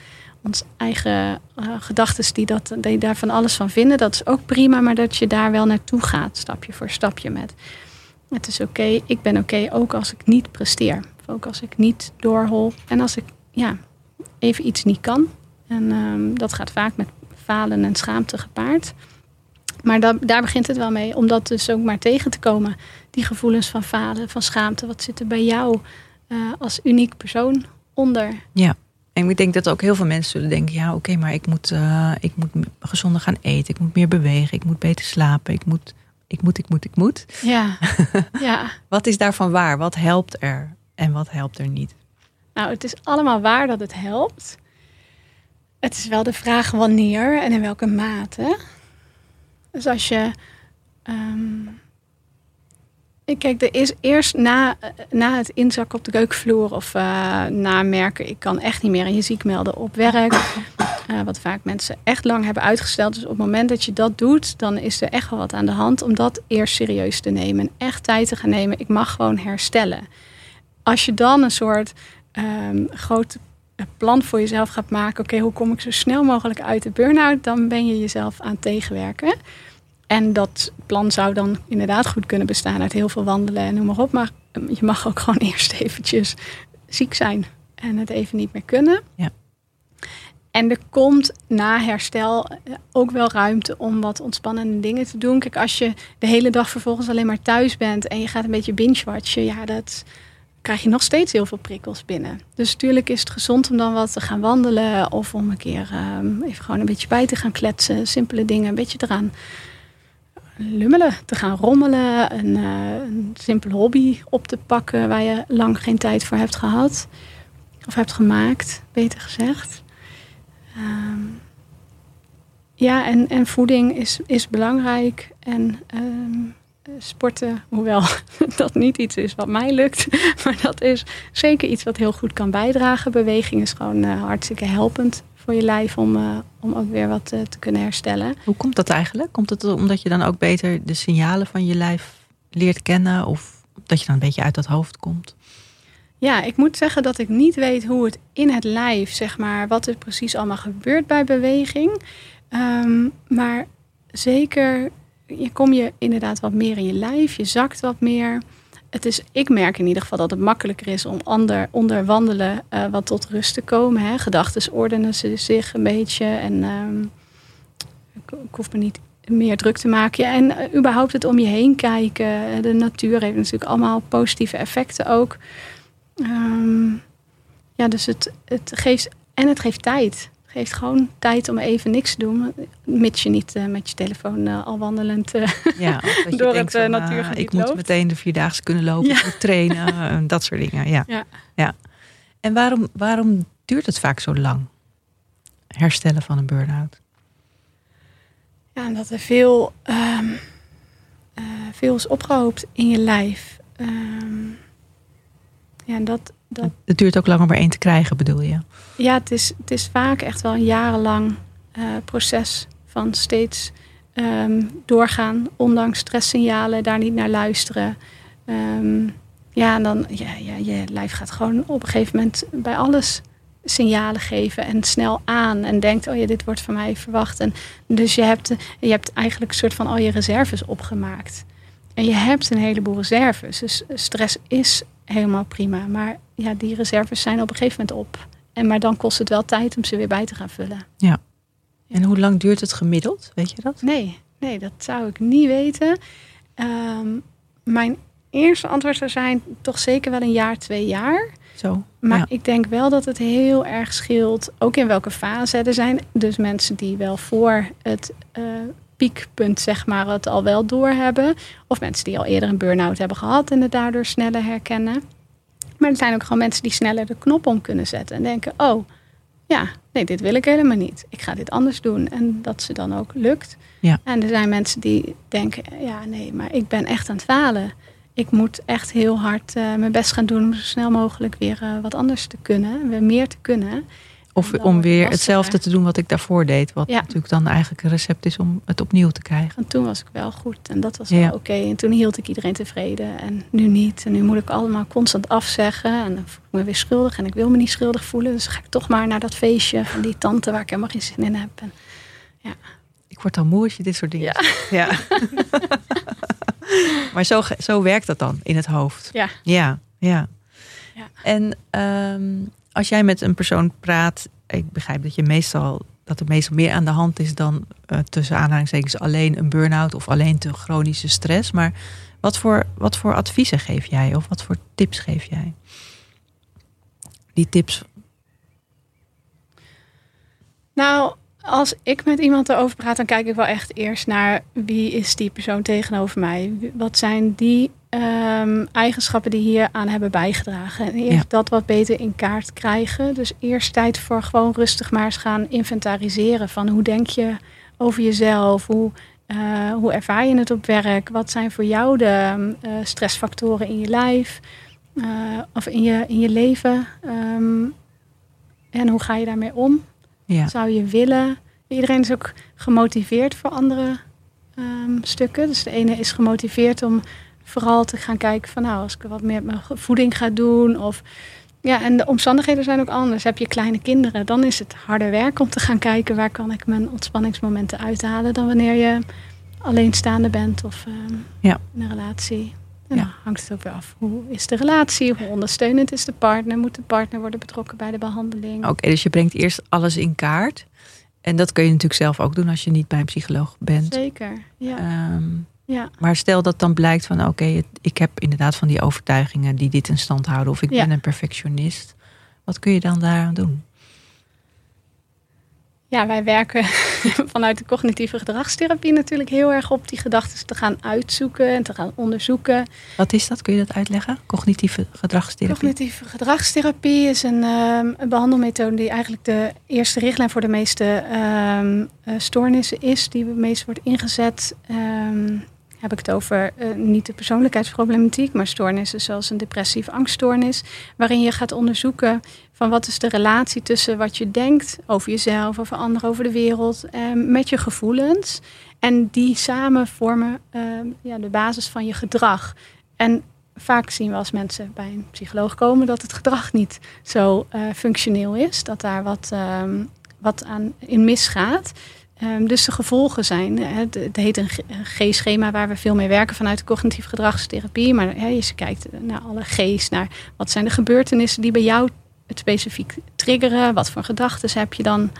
ons eigen uh, gedachten die, dat, die daar van alles van vinden. Dat is ook prima, maar dat je daar wel naartoe gaat, stapje voor stapje met. Het is oké, ik ben oké ook als ik niet presteer. Ook als ik niet doorhol. En als ik ja, even iets niet kan. En um, dat gaat vaak met falen en schaamte gepaard. Maar da daar begint het wel mee. Om dat dus ook maar tegen te komen. Die gevoelens van falen, van schaamte. Wat zit er bij jou uh, als uniek persoon onder? Ja. En ik denk dat ook heel veel mensen zullen denken: ja, oké, maar ik moet, uh, ik moet gezonder gaan eten. Ik moet meer bewegen. Ik moet beter slapen. Ik moet ik moet, ik moet, ik moet. Ja. (laughs) ja. wat is daarvan waar? Wat helpt er en wat helpt er niet? Nou, het is allemaal waar dat het helpt. Het is wel de vraag wanneer en in welke mate. Dus als je. Um, kijk, er is eerst na, na het inzakken op de keukenvloer of uh, na merken, ik kan echt niet meer en je ziek melden op werk. Wat vaak mensen echt lang hebben uitgesteld. Dus op het moment dat je dat doet, dan is er echt wel wat aan de hand om dat eerst serieus te nemen. En echt tijd te gaan nemen. Ik mag gewoon herstellen. Als je dan een soort um, groot plan voor jezelf gaat maken. Oké, hoe kom ik zo snel mogelijk uit de burn-out? Dan ben je jezelf aan het tegenwerken. En dat plan zou dan inderdaad goed kunnen bestaan uit heel veel wandelen en noem maar op. Maar je mag ook gewoon (laughs) eerst eventjes ziek zijn en het even niet meer kunnen. Ja. En er komt na herstel eh, ook wel ruimte om wat ontspannende dingen te doen. Kijk, als je de hele dag vervolgens alleen maar thuis bent en je gaat een beetje binge-watchen, ja, dat krijg je nog steeds heel veel prikkels binnen. Dus natuurlijk is het gezond om dan wat te gaan wandelen of om een keer um, even gewoon een beetje bij te gaan kletsen, simpele dingen, een beetje eraan lummelen, te gaan rommelen, een, uh, een simpele hobby op te pakken waar je lang geen tijd voor hebt gehad of hebt gemaakt, beter gezegd. Um, ja, en, en voeding is, is belangrijk. En um, sporten, hoewel (laughs) dat niet iets is wat mij lukt, (laughs) maar dat is zeker iets wat heel goed kan bijdragen. Beweging is gewoon uh, hartstikke helpend voor je lijf om, uh, om ook weer wat te kunnen herstellen. Hoe komt dat eigenlijk? Komt het omdat je dan ook beter de signalen van je lijf leert kennen of dat je dan een beetje uit dat hoofd komt? Ja, ik moet zeggen dat ik niet weet hoe het in het lijf, zeg maar, wat er precies allemaal gebeurt bij beweging. Um, maar zeker, je kom je inderdaad wat meer in je lijf, je zakt wat meer. Het is, ik merk in ieder geval dat het makkelijker is om ander, onder wandelen uh, wat tot rust te komen. Gedachten ordenen ze zich een beetje en um, ik, hoef me niet meer druk te maken. En uh, überhaupt het om je heen kijken. De natuur heeft natuurlijk allemaal positieve effecten ook. Um, ja, dus het, het geeft. En het geeft tijd. Het geeft gewoon tijd om even niks te doen. Mits je niet uh, met je telefoon uh, al wandelend uh, ja, (laughs) door het van, natuurgebied Ik moet meteen de vierdaagse kunnen lopen, Ja. trainen, (laughs) dat soort dingen. Ja. Ja. Ja. En waarom, waarom duurt het vaak zo lang? Herstellen van een burn-out. Ja, en dat er veel, um, veel is opgehoopt in je lijf. Um, ja, dat, dat, Het duurt ook lang om er één te krijgen, bedoel je? Ja, het is, het is vaak echt wel een jarenlang uh, proces van steeds um, doorgaan, ondanks stresssignalen, daar niet naar luisteren. Um, ja, en dan, ja, ja, je lijf gaat gewoon op een gegeven moment bij alles signalen geven en snel aan en denkt, oh ja, dit wordt van mij verwacht. En dus je hebt, je hebt eigenlijk een soort van al je reserves opgemaakt. En je hebt een heleboel reserves. Dus stress is helemaal prima. Maar ja, die reserves zijn op een gegeven moment op. En maar dan kost het wel tijd om ze weer bij te gaan vullen. Ja. En hoe lang duurt het gemiddeld? Weet je dat? Nee, nee dat zou ik niet weten. Um, mijn eerste antwoord zou zijn toch zeker wel een jaar, twee jaar. Zo. Maar ja. ik denk wel dat het heel erg scheelt, ook in welke fase er zijn. Dus mensen die wel voor het uh, piekpunt, zeg maar, het al wel doorhebben. Of mensen die al eerder een burn-out hebben gehad en het daardoor sneller herkennen. Maar er zijn ook gewoon mensen die sneller de knop om kunnen zetten en denken: oh, ja, nee, dit wil ik helemaal niet. Ik ga dit anders doen. En dat ze dan ook lukt. Ja. En er zijn mensen die denken: ja, nee, maar ik ben echt aan het falen. Ik moet echt heel hard uh, mijn best gaan doen om zo snel mogelijk weer uh, wat anders te kunnen, weer meer te kunnen. Of om weer hetzelfde te doen wat ik daarvoor deed. Wat ja. natuurlijk dan eigenlijk een recept is om het opnieuw te krijgen. En toen was ik wel goed en dat was wel oké. Okay. En toen hield ik iedereen tevreden en nu niet. En nu moet ik allemaal constant afzeggen. En dan voel ik me weer schuldig en ik wil me niet schuldig voelen. Dus ga ik toch maar naar dat feestje van die tante waar ik helemaal geen zin in heb. En, ja. Ik word al moe als je dit soort dingen ja. Ja. (laughs) maar zo, zo werkt dat dan in het hoofd. Ja. Ja, ja. ja. En um, als jij met een persoon praat, ik begrijp dat je meestal dat er meestal meer aan de hand is dan uh, tussen aanhalingstekens alleen een burn-out of alleen te chronische stress. Maar wat voor, wat voor adviezen geef jij of wat voor tips geef jij? Die tips. Nou, als ik met iemand erover praat, dan kijk ik wel echt eerst naar wie is die persoon tegenover mij. Wat zijn die um, eigenschappen die hier aan hebben bijgedragen. En eerst ja. dat wat beter in kaart krijgen. Dus eerst tijd voor gewoon rustig maar eens gaan inventariseren. Van hoe denk je over jezelf? Hoe, uh, hoe ervaar je het op werk? Wat zijn voor jou de uh, stressfactoren in je lijf? Uh, of in je, in je leven? Um, en hoe ga je daarmee om? Ja. Zou je willen? Iedereen is ook gemotiveerd voor andere um, stukken. Dus de ene is gemotiveerd om vooral te gaan kijken van nou, als ik wat meer met mijn voeding ga doen. Of ja, en de omstandigheden zijn ook anders. Heb je kleine kinderen, dan is het harder werk om te gaan kijken waar kan ik mijn ontspanningsmomenten uithalen dan wanneer je alleenstaande bent of um, ja. in een relatie. En dan hangt het ook weer af. Hoe is de relatie? Hoe ondersteunend is de partner? Moet de partner worden betrokken bij de behandeling? Oké, dus je brengt eerst alles in kaart. En dat kun je natuurlijk zelf ook doen als je niet bij een psycholoog bent. Zeker, ja. Ehm, ja. maar stel dat dan blijkt van oké, ik heb inderdaad van die overtuigingen die dit in stand houden. Of ik Ja. ben een perfectionist. Wat kun je dan daaraan doen? Ja, wij werken (laughs) vanuit de cognitieve gedragstherapie natuurlijk heel erg op die gedachten te gaan uitzoeken en te gaan onderzoeken. Wat is dat? Kun je dat uitleggen? Cognitieve gedragstherapie. Cognitieve gedragstherapie is een, ehm, een behandelmethode die eigenlijk de eerste richtlijn voor de meeste ehm, eh, stoornissen is, die het meest wordt ingezet. Ehm, heb ik het over eh, niet de persoonlijkheidsproblematiek, maar stoornissen zoals een depressieve angststoornis, waarin je gaat onderzoeken van wat is de relatie tussen wat je denkt over jezelf, over anderen, over de wereld, ehm, met je gevoelens. En die samen vormen ehm, ja, de basis van je gedrag. En vaak zien we als mensen bij een psycholoog komen dat het gedrag niet zo eh, functioneel is, dat daar wat, ehm, wat aan in misgaat. Ehm, dus de gevolgen zijn, het, het heet een G-schema waar we veel mee werken vanuit de cognitieve gedragstherapie. Maar hè, je kijkt naar alle G's, naar wat zijn de gebeurtenissen die bij jou het specifiek triggeren. Wat voor gedachten heb je dan?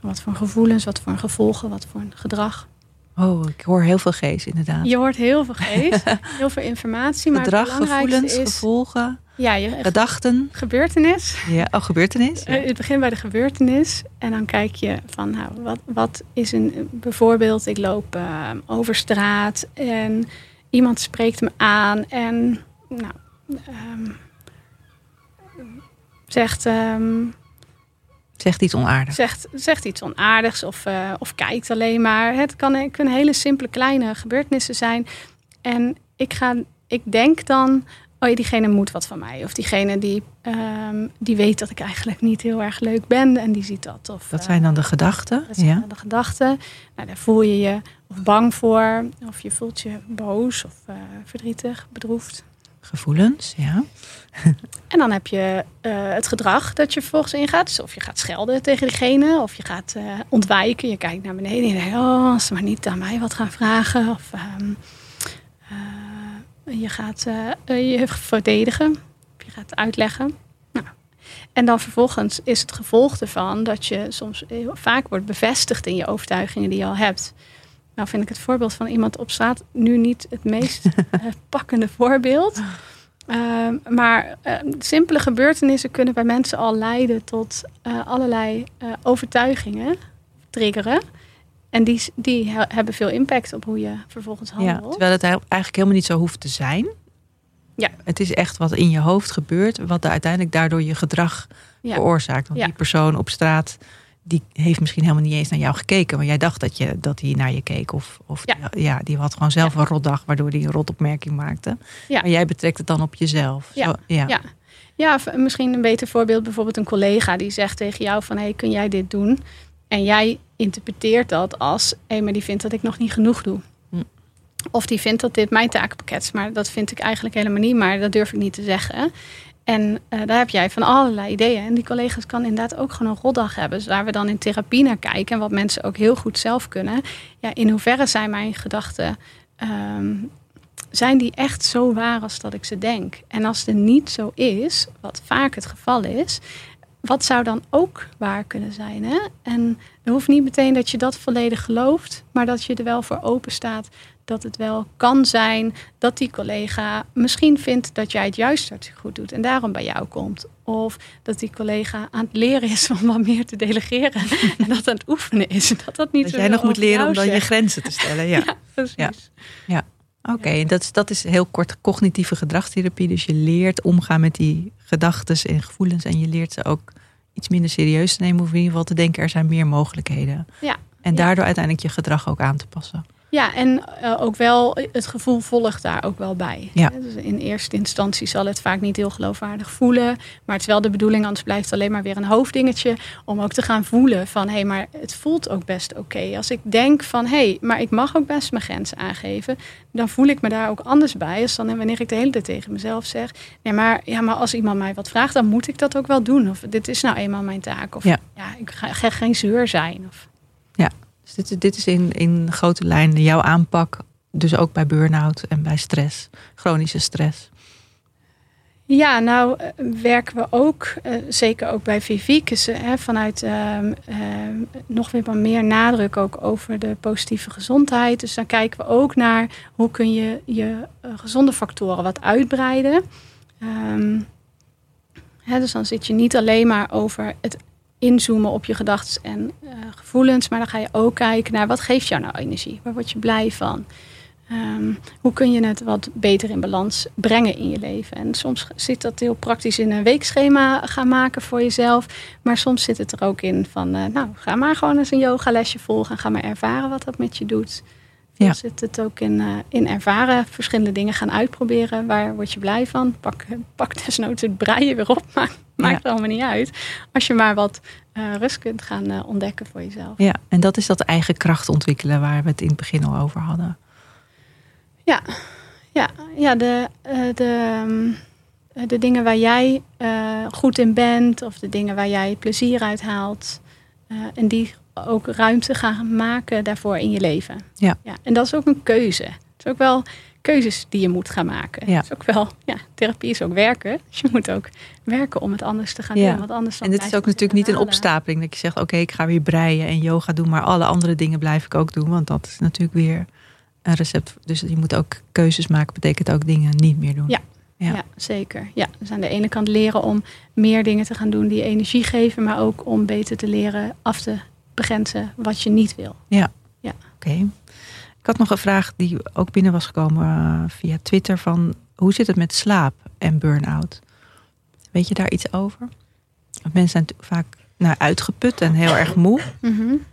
Wat voor gevoelens, wat voor gevolgen, wat voor gedrag. Oh, ik hoor heel veel geest inderdaad. Je hoort heel veel G's, (laughs) heel veel informatie. Maar Gedrag, gevoelens, is gevolgen, ja, je gedachten. gebeurtenis. Ja, oh, gebeurtenis. Ja. Eh, Het begint bij de gebeurtenis en dan kijk je van, nou, wat, wat is een bijvoorbeeld, ik loop eh, over straat en iemand spreekt me aan en nou, ehm, zegt, ehm, Zegt iets onaardigs. zegt, zegt iets onaardigs of, eh, of kijkt alleen maar. Het kan, kunnen hele simpele kleine gebeurtenissen zijn. En ik, ga, ik denk dan, oh ja, diegene moet wat van mij. Of diegene die, ehm, die weet dat ik eigenlijk niet heel erg leuk ben en die ziet dat. Of, Dat eh, zijn dan de gedachten. dat zijn Ja. dan de gedachten. Nou, daar voel je je of bang voor, of je voelt je boos of eh, verdrietig, bedroefd. Gevoelens, ja. (laughs) En dan heb je eh, het gedrag dat je vervolgens ingaat. Dus of je gaat schelden tegen diegene, of je gaat eh, ontwijken. Je kijkt naar beneden en je denkt, oh, als ze maar niet aan mij wat gaan vragen. Of ehm, eh, je gaat eh, eh, je verdedigen, je gaat uitleggen. Nou. En dan vervolgens is het gevolg ervan dat je soms heel vaak wordt bevestigd in je overtuigingen die je al hebt. Nou vind ik het voorbeeld van iemand op straat nu niet het meest (laughs) eh, pakkende voorbeeld. Ehm, maar eh, simpele gebeurtenissen kunnen bij mensen al leiden tot eh, allerlei eh, overtuigingen, triggeren. En die, die he- hebben veel impact op hoe je vervolgens ja. handelt. Terwijl het eigenlijk helemaal niet zo hoeft te zijn. Ja. Het is echt wat in je hoofd gebeurt, wat uiteindelijk daardoor je gedrag Ja. veroorzaakt. Want Ja. die persoon op straat, die heeft misschien helemaal niet eens naar jou gekeken. Maar jij dacht dat, je, dat hij naar je keek. Of, of Ja. die, ja, die had gewoon zelf Ja. een rotdag, waardoor hij een rotopmerking maakte. Ja. Maar jij betrekt het dan op jezelf. Ja. Zo, ja. Ja. Ja, of misschien een beter voorbeeld, bijvoorbeeld een collega die zegt tegen jou van, hey, kun jij dit doen? En jij interpreteert dat als, hé, maar die vindt dat ik nog niet genoeg doe. Hm. Of die vindt dat dit mijn takenpakket is, maar dat vind ik eigenlijk helemaal niet, maar dat durf ik niet te zeggen. En eh, daar heb jij van allerlei ideeën. En die collega's kan inderdaad ook gewoon een rotdag hebben. Dus waar we dan in therapie naar kijken en wat mensen ook heel goed zelf kunnen. Ja, in hoeverre zijn mijn gedachten ehm, zijn die echt zo waar als dat ik ze denk? En als het niet zo is, wat vaak het geval is, wat zou dan ook waar kunnen zijn? Hè? En het hoeft niet meteen dat je dat volledig gelooft, maar dat je er wel voor open staat dat het wel kan zijn dat die collega misschien vindt dat jij het juist hartstikke goed doet en daarom bij jou komt. Of dat die collega aan het leren is (laughs) om wat meer te delegeren (laughs) en dat aan het oefenen is. Dat dat niet Dat zo jij nog moet leren om dan je grenzen te stellen. Ja. (laughs) Ja, precies. Oké, en dat, is, dat is heel kort cognitieve gedragstherapie. Dus je leert omgaan met die gedachten en gevoelens. En je leert ze ook iets minder serieus te nemen. Of in ieder geval te denken, er zijn meer mogelijkheden. Ja. En daardoor uiteindelijk je gedrag ook aan te passen. Ja, en eh, ook wel, het gevoel volgt daar ook wel bij. Ja. Dus in eerste instantie zal het vaak niet heel geloofwaardig voelen. Maar het is wel de bedoeling, anders blijft het alleen maar weer een hoofddingetje. Om ook te gaan voelen van, hé, hey, maar het voelt ook best oké. Als ik denk van, hé, hey, maar ik mag ook best mijn grenzen aangeven. Dan voel ik me daar ook anders bij. Als dan wanneer ik de hele tijd tegen mezelf zeg. Nee, maar, ja, maar als iemand mij wat vraagt, dan moet ik dat ook wel doen. Of dit is nou eenmaal mijn taak. Of Ja. ja, ik ga, ga geen zeur zijn. Of, Dus dit, is- dit is in, in grote lijnen jouw aanpak dus ook bij burn-out en bij stress, chronische stress. Ja, nou eh, werken we ook, uh, zeker ook bij Viviek, uh, vanuit uh, nog weer wat meer nadruk ook over de positieve gezondheid. Dus dan kijken we ook naar hoe kun je je gezonde factoren wat uitbreiden. Um, hè, dus dan zit je niet alleen maar over het inzoomen op je gedachten en gevoelens, maar dan ga je ook kijken naar wat geeft jou nou energie? Waar word je blij van? Um, hoe kun je het wat beter in balans brengen in je leven? En soms zit dat heel praktisch in een weekschema gaan maken voor jezelf. Maar soms zit het er ook in van, uh, nou, ga maar gewoon eens een yogalesje volgen. En ga maar ervaren wat dat met je doet. Ja. zit het ook in, uh, in ervaren, verschillende dingen gaan uitproberen. Waar word je blij van? Pak, pak desnoods het breien weer op. Maar (laughs) maakt het allemaal niet uit. Als je maar wat uh, rust kunt gaan ontdekken voor jezelf. Ja, en dat is dat eigen kracht ontwikkelen waar we het in het begin al over hadden. Ja, ja, ja de, eh, de, ehm, de dingen waar jij eh, goed in bent of de dingen waar jij plezier uit haalt. Eh, en die ook ruimte gaan maken daarvoor in je leven. Ja. ja. En dat is ook een keuze. Het is ook wel keuzes die je moet gaan maken. Ja. Is ook wel, ja, therapie is ook werken. Dus je moet ook werken om het anders te gaan ja. doen. Want anders en dit is ook natuurlijk niet een opstapeling. Dat je zegt, oké, ik ga weer breien en yoga doen. Maar alle andere dingen blijf ik ook doen. Want dat is natuurlijk weer een recept. Dus je moet ook keuzes maken, betekent ook dingen niet meer doen. Ja, ja. zeker. Ja, dus aan de ene kant leren om meer dingen te gaan doen die energie geven, maar ook om beter te leren af te begrenzen wat je niet wil. Ja, ja. oké. Had nog een vraag die ook binnen was gekomen uh, via Twitter van hoe zit het met slaap en burn-out? Weet je daar iets over? Mensen zijn vaak nou, uitgeput en heel erg moe. Mm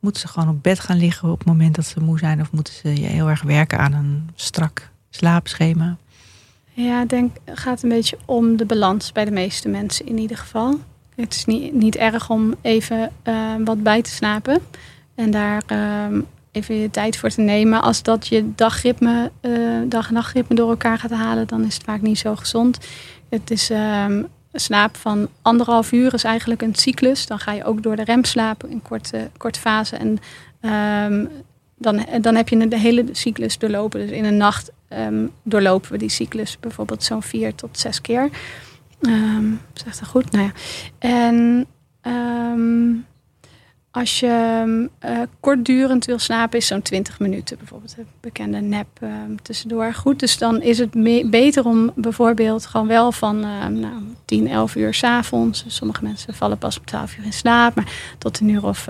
Moeten ze gewoon op bed gaan liggen op het moment dat ze moe zijn? Of moeten ze heel erg werken aan een strak slaapschema? Ja, ik denk het gaat een beetje om de balans bij de meeste mensen in ieder geval. Het is niet, niet erg om even uh, wat bij te slapen. En daar uh, even je tijd voor te nemen. Als dat je dagritme, uh, dag-nachtritme door elkaar gaat halen, dan is het vaak niet zo gezond. Het is ehm, slaap van anderhalf uur is eigenlijk een cyclus. Dan ga je ook door de remslaap in korte, korte fase. En um, dan, dan heb je de hele cyclus doorlopen. Dus in een nacht um, doorlopen we die cyclus bijvoorbeeld zo'n vier tot zes keer. Um, zegt dat goed? Nou ja. En als je uh, kortdurend wil slapen, is zo'n 20 minuten bijvoorbeeld. Een bekende nap uh, tussendoor. Goed, dus dan is het beter om bijvoorbeeld gewoon wel van uh, nou, 10, 11 uur s'avonds. Sommige mensen vallen pas om 12 uur in slaap. Maar tot een uur of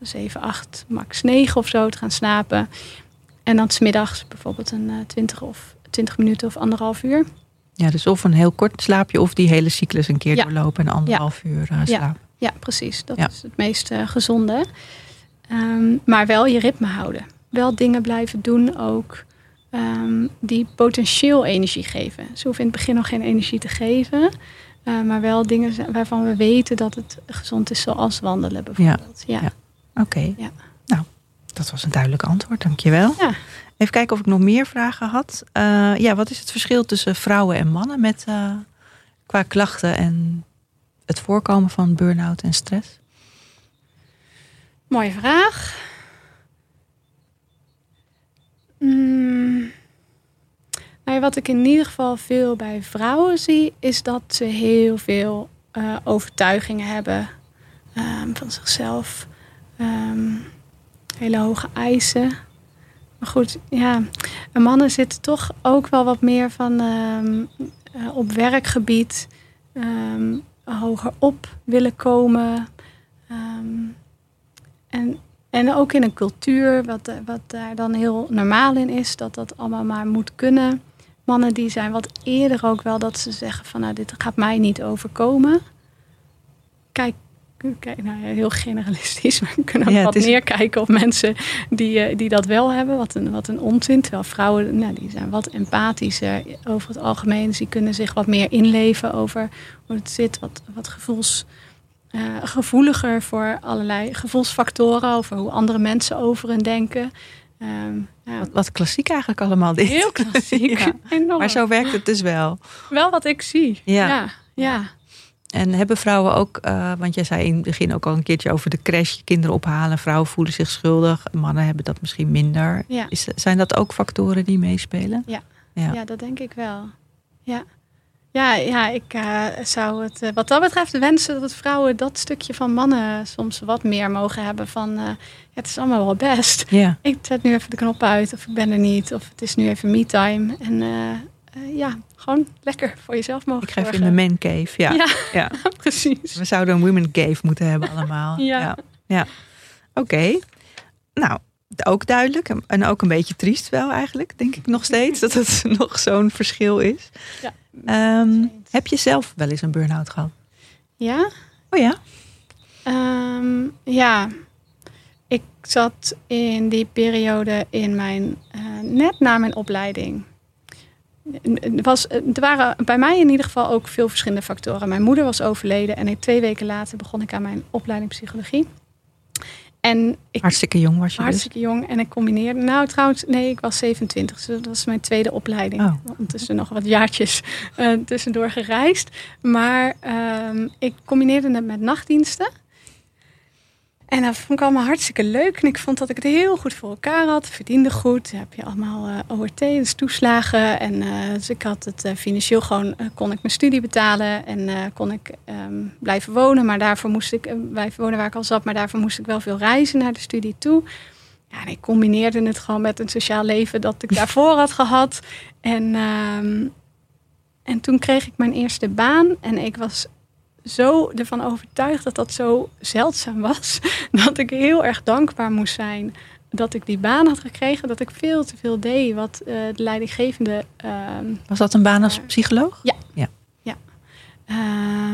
7, 8, max 9 of zo te gaan slapen. En dan smiddags bijvoorbeeld een 20 of 20 minuten of anderhalf uur. Ja, dus of een heel kort slaapje of die hele cyclus een keer doorlopen en anderhalf uur slapen. Ja. Ja, precies. Dat is het meest uh, gezonde. Um, maar wel je ritme houden. Wel dingen blijven doen ook um, die potentieel energie geven. Ze hoeven in het begin nog geen energie te geven. Uh, maar wel dingen waarvan we weten dat het gezond is, zoals wandelen bijvoorbeeld. Ja, ja. oké. Ja. Nou, dat was een duidelijk antwoord, dankjewel. Ja. Even kijken of ik nog meer vragen had. Uh, ja, wat is het verschil tussen vrouwen en mannen met, qua klachten en het voorkomen van burn-out en stress? Mooie vraag. Mm. Nou, wat ik in ieder geval veel bij vrouwen zie, is dat ze heel veel uh, overtuigingen hebben um, van zichzelf. Um, hele hoge eisen. Maar goed, ja, mannen zitten toch ook wel wat meer van um, uh, op werkgebied hoger op willen komen. Ehm, en, en ook in een cultuur, wat, wat daar dan heel normaal in is, dat dat allemaal maar moet kunnen. Mannen die zijn wat eerder ook wel dat ze zeggen van nou dit gaat mij niet overkomen. Kijk, kijk nou ja, heel generalistisch, (laughs) maar we kunnen ook wat is... meer kijken op mensen die, eh, die dat wel hebben. Wat een, wat een onzin. Terwijl vrouwen, nou, die zijn wat empathischer over het algemeen. Dus die kunnen zich wat meer inleven over hoe het zit. Wat, wat gevoels, uh, gevoeliger voor allerlei gevoelsfactoren. Over hoe andere mensen over hen denken. Um, ja. wat, wat, klassiek eigenlijk allemaal dit. Heel klassiek. (laughs) ja. Maar zo werkt het dus wel. Wel wat ik zie. ja. ja. En hebben vrouwen ook, uh, want jij zei in het begin ook al een keertje over de crash, kinderen ophalen. Vrouwen voelen zich schuldig, mannen hebben dat misschien minder. Ja. Is, zijn dat ook factoren die meespelen? Ja, ja. ja dat denk ik wel. Ja. Ja, ja ik uh, zou het uh, wat dat betreft wensen dat vrouwen dat stukje van mannen soms wat meer mogen hebben. Van het is allemaal wel best. Ja. Ik zet nu even de knop uit of ik ben er niet. Of het is nu even me-time. En ja, gewoon lekker voor jezelf mogen Ik ga even in de man cave. Ja, ja, ja. (laughs) precies. We zouden een women cave moeten hebben allemaal. (laughs) ja. ja. ja. Oké. Nou, ook duidelijk en ook een beetje triest wel eigenlijk, denk ik nog steeds, (laughs) dat het nog zo'n verschil is. Ja. Um, heb je zelf wel eens een burn-out gehad? Ja. Oh ja? Um, ja. Ik zat in die periode in mijn, uh, net na mijn opleiding. Er, was, er waren bij mij in ieder geval ook veel verschillende factoren. Mijn moeder was overleden en twee weken later begon ik aan mijn opleiding psychologie. En ik, hartstikke jong was je dus? Hartstikke dus? jong. En ik combineerde... Nou, trouwens, nee, ik was 27. Dus dat was mijn tweede opleiding. Oh. Ondertussen nog wat jaartjes uh, tussendoor gereisd. Maar um, ik combineerde het met nachtdiensten. En dat vond ik allemaal hartstikke leuk. En ik vond dat ik het heel goed voor elkaar had. Verdiende goed. Dan heb je allemaal uh, ORT, dus toeslagen. En uh, dus ik had het uh, financieel gewoon, kon ik mijn studie betalen. En kon ik um, blijven wonen. Maar daarvoor moest ik blijven wonen waar ik al zat. Maar daarvoor moest ik wel veel reizen naar de studie toe. Ja, en ik combineerde het gewoon met een sociaal leven dat ik (laughs) daarvoor had gehad. En, um, en toen kreeg ik mijn eerste baan. En ik was zo ervan overtuigd dat dat zo zeldzaam was. (laughs) Dat ik heel erg dankbaar moest zijn dat ik die baan had gekregen. Dat ik veel te veel deed wat uh, de leidinggevende... Uh, was dat een baan als psycholoog? Ja. ja. ja.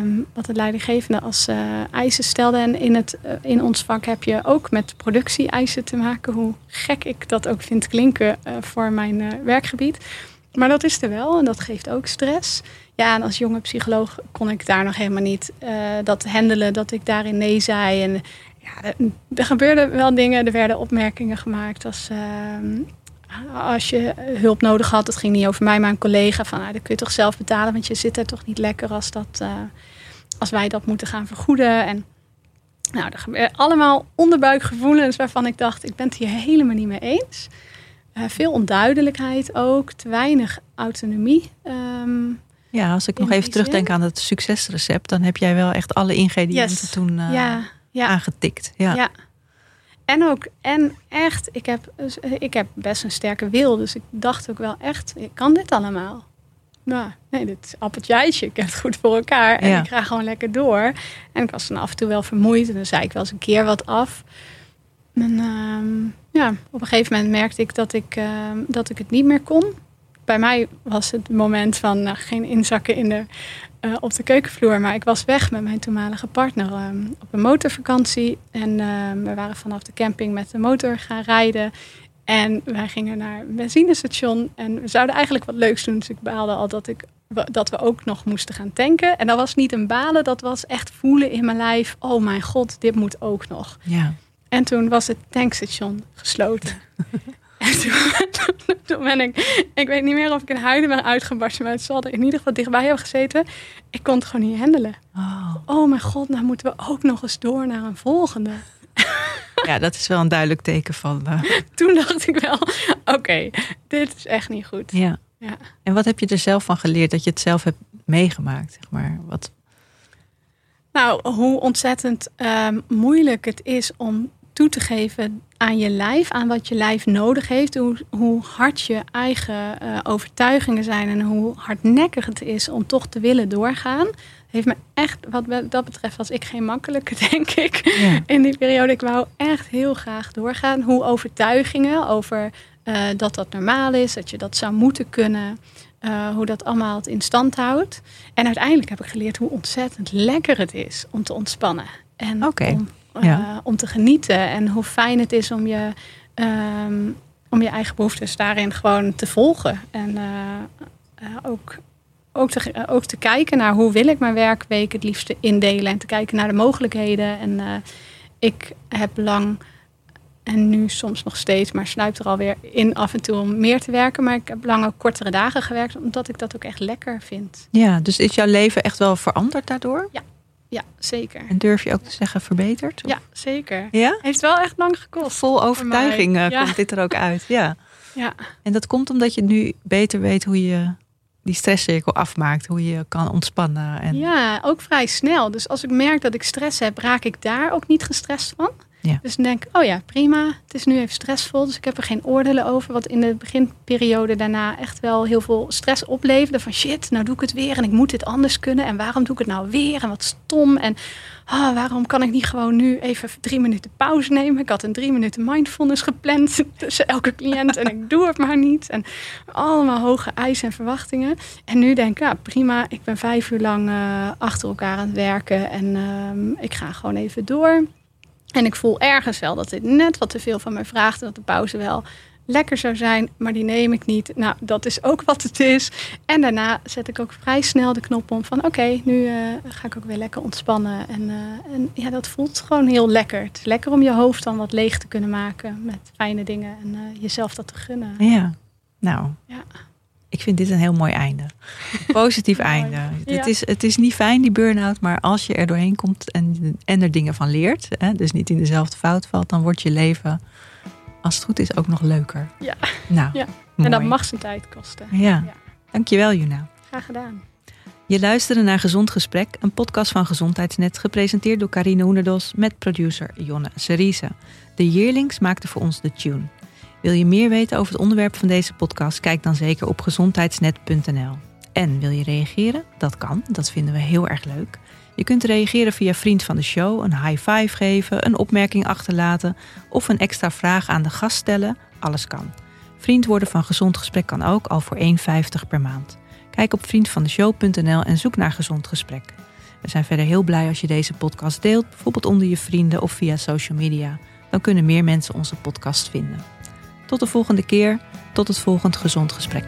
Um, wat de leidinggevende als uh, eisen stelde. En in, het, in ons vak heb je ook met productie-eisen te maken. Hoe gek ik dat ook vind klinken voor mijn werkgebied. Maar dat is er wel en dat geeft ook stress. Ja, en als jonge psycholoog kon ik daar nog helemaal niet uh, dat handelen, dat ik daarin nee zei. En ja, er, gebeurden wel dingen, er werden opmerkingen gemaakt als, uh, als je hulp nodig had. Het ging niet over mij, maar een collega. Van, nou, dat kun je toch zelf betalen, want je zit er toch niet lekker als, dat, uh, als wij dat moeten gaan vergoeden. En nou, er gebeurden allemaal onderbuikgevoelens waarvan ik dacht, ik ben het hier helemaal niet mee eens. Uh, veel onduidelijkheid ook, te weinig autonomie. Um, ja, als ik nog even terugdenk aan het succesrecept, dan heb jij wel echt alle ingrediënten yes. toen uh, ja, ja. aangetikt. Ja. ja. En ook, en echt, ik heb, ik heb best een sterke wil. Dus ik dacht ook wel echt, ik kan dit allemaal. Nou, nee, dit is appeltje Ik heb het goed voor elkaar. En ik ga gewoon lekker door. En ik was dan af en toe wel vermoeid. En dan zei ik wel eens een keer wat af. En ehm, ja, op een gegeven moment merkte ik dat ik, ehm, dat ik het niet meer kon. Bij mij was het moment van nou, geen inzakken in de, eh, op de keukenvloer. Maar ik was weg met mijn toenmalige partner ehm, op een motorvakantie. En ehm, we waren vanaf de camping met de motor gaan rijden. En wij gingen naar een benzinestation. En we zouden eigenlijk wat leuks doen. Dus ik baalde al dat, ik, dat we ook nog moesten gaan tanken. En dat was niet een balen, dat was echt voelen in mijn lijf. Oh mijn god, dit moet ook nog. Ja. En toen was het tankstation gesloten. (laughs) en toen, (laughs) toen, ben ik, ik weet niet meer of ik in huilen ben uitgebarsten, maar het zal er in ieder geval dichtbij hebben gezeten. Ik kon het gewoon niet handelen. Oh. Oh mijn god, nou moeten we ook nog eens door naar een volgende. (laughs) ja, dat is wel een duidelijk teken van. Uh... (laughs) Toen dacht ik wel, oké, okay, dit is echt niet goed. Ja. ja. En wat heb je er zelf van geleerd dat je het zelf hebt meegemaakt? Zeg maar? wat... Nou, hoe ontzettend um, moeilijk het is om toe te geven aan je lijf, aan wat je lijf nodig heeft, hoe, hoe hard je eigen uh, overtuigingen zijn en hoe hardnekkig het is om toch te willen doorgaan. Heeft me echt, wat dat betreft, was ik geen makkelijke, (laughs) denk ik. Ja. In die periode, ik wou echt heel graag doorgaan. Hoe overtuigingen over uh, dat dat normaal is, dat je dat zou moeten kunnen, uh, hoe dat allemaal het in stand houdt. En uiteindelijk heb ik geleerd hoe ontzettend lekker het is om te ontspannen. En okay. om Ja. om te genieten. En hoe fijn het is om je, um, om je eigen behoeftes daarin gewoon te volgen. En uh, uh, ook, ook, te, ook te kijken naar hoe wil ik mijn werkweek het liefste indelen. En te kijken naar de mogelijkheden. En ik heb lang, en nu soms nog steeds, maar sluit er alweer in af en toe om meer te werken. Maar ik heb lang ook kortere dagen gewerkt, omdat ik dat ook echt lekker vind. Ja, dus is jouw leven echt wel veranderd daardoor? Ja. Ja, zeker. En durf je ook te zeggen verbeterd? Of- Ja, zeker. Ja? Heeft wel echt lang gekost. Vol overtuiging eh, Ja. komt dit er ook uit. Ja. (laughs) Ja, En dat komt omdat je nu beter weet hoe je die stresscirkel afmaakt. Hoe je kan ontspannen. En, ja, ook vrij snel. Dus als ik merk dat ik stress heb, raak ik daar ook niet gestrest van. Ja. Dus dan denk oh ja, prima. Het is nu even stressvol, dus ik heb er geen oordelen over. Wat in de beginperiode daarna echt wel heel veel stress opleverde. Van shit, nou doe ik het weer en ik moet dit anders kunnen. En waarom doe ik het nou weer? En wat stom. En ah, waarom kan ik niet gewoon nu even drie minuten pauze nemen? Ik had een drie minuten mindfulness gepland (laughs) tussen elke cliënt. En ik doe het maar niet. En allemaal hoge eisen en verwachtingen. En nu denk ik, ja, prima. Ik ben vijf uur lang eh, achter elkaar aan het werken. En ehm, ik ga gewoon even door. En ik voel ergens wel dat dit net wat te veel van mij vraagt. En dat de pauze wel lekker zou zijn, maar die neem ik niet. Nou, dat is ook wat het is. En daarna zet ik ook vrij snel de knop om van... oké, nu eh, ga ik ook weer lekker ontspannen. En, eh, en ja, dat voelt gewoon heel lekker. Het is lekker om je hoofd dan wat leeg te kunnen maken... met fijne dingen en eh, jezelf dat te gunnen. Ja. Nou, Ja. Ik vind dit een heel mooi einde. (laughs) Positief einde. Ja. Het, is, het is niet fijn, die burn-out. Maar als je er doorheen komt en, en er dingen van leert... Hè, dus niet in dezelfde fout valt... dan wordt je leven, als het goed is, ook nog leuker. Ja. Nou, Ja. En dat mag zijn tijd kosten. Ja. Ja. Dankjewel, Juna. Graag gedaan. Je luisterde naar Gezond Gesprek, een podcast van Gezondheidsnet, gepresenteerd door Carine Hoenderdos met producer Jonne Seriese. De Yearlings maakte voor ons de tune. Wil je meer weten over het onderwerp van deze podcast? Kijk dan zeker op gezondheidsnet.nl. En wil je reageren? Dat kan, dat vinden we heel erg leuk. Je kunt reageren via vriend van de show, een high five geven, een opmerking achterlaten of een extra vraag aan de gast stellen. Alles kan. Vriend worden van Gezond Gesprek kan ook al voor 1,50 per maand. Kijk op vriendvandeshow.nl en zoek naar Gezond Gesprek. We zijn verder heel blij als je deze podcast deelt, bijvoorbeeld onder je vrienden of via social media. Dan kunnen meer mensen onze podcast vinden. Tot de volgende keer, tot het volgend Gezond Gesprek.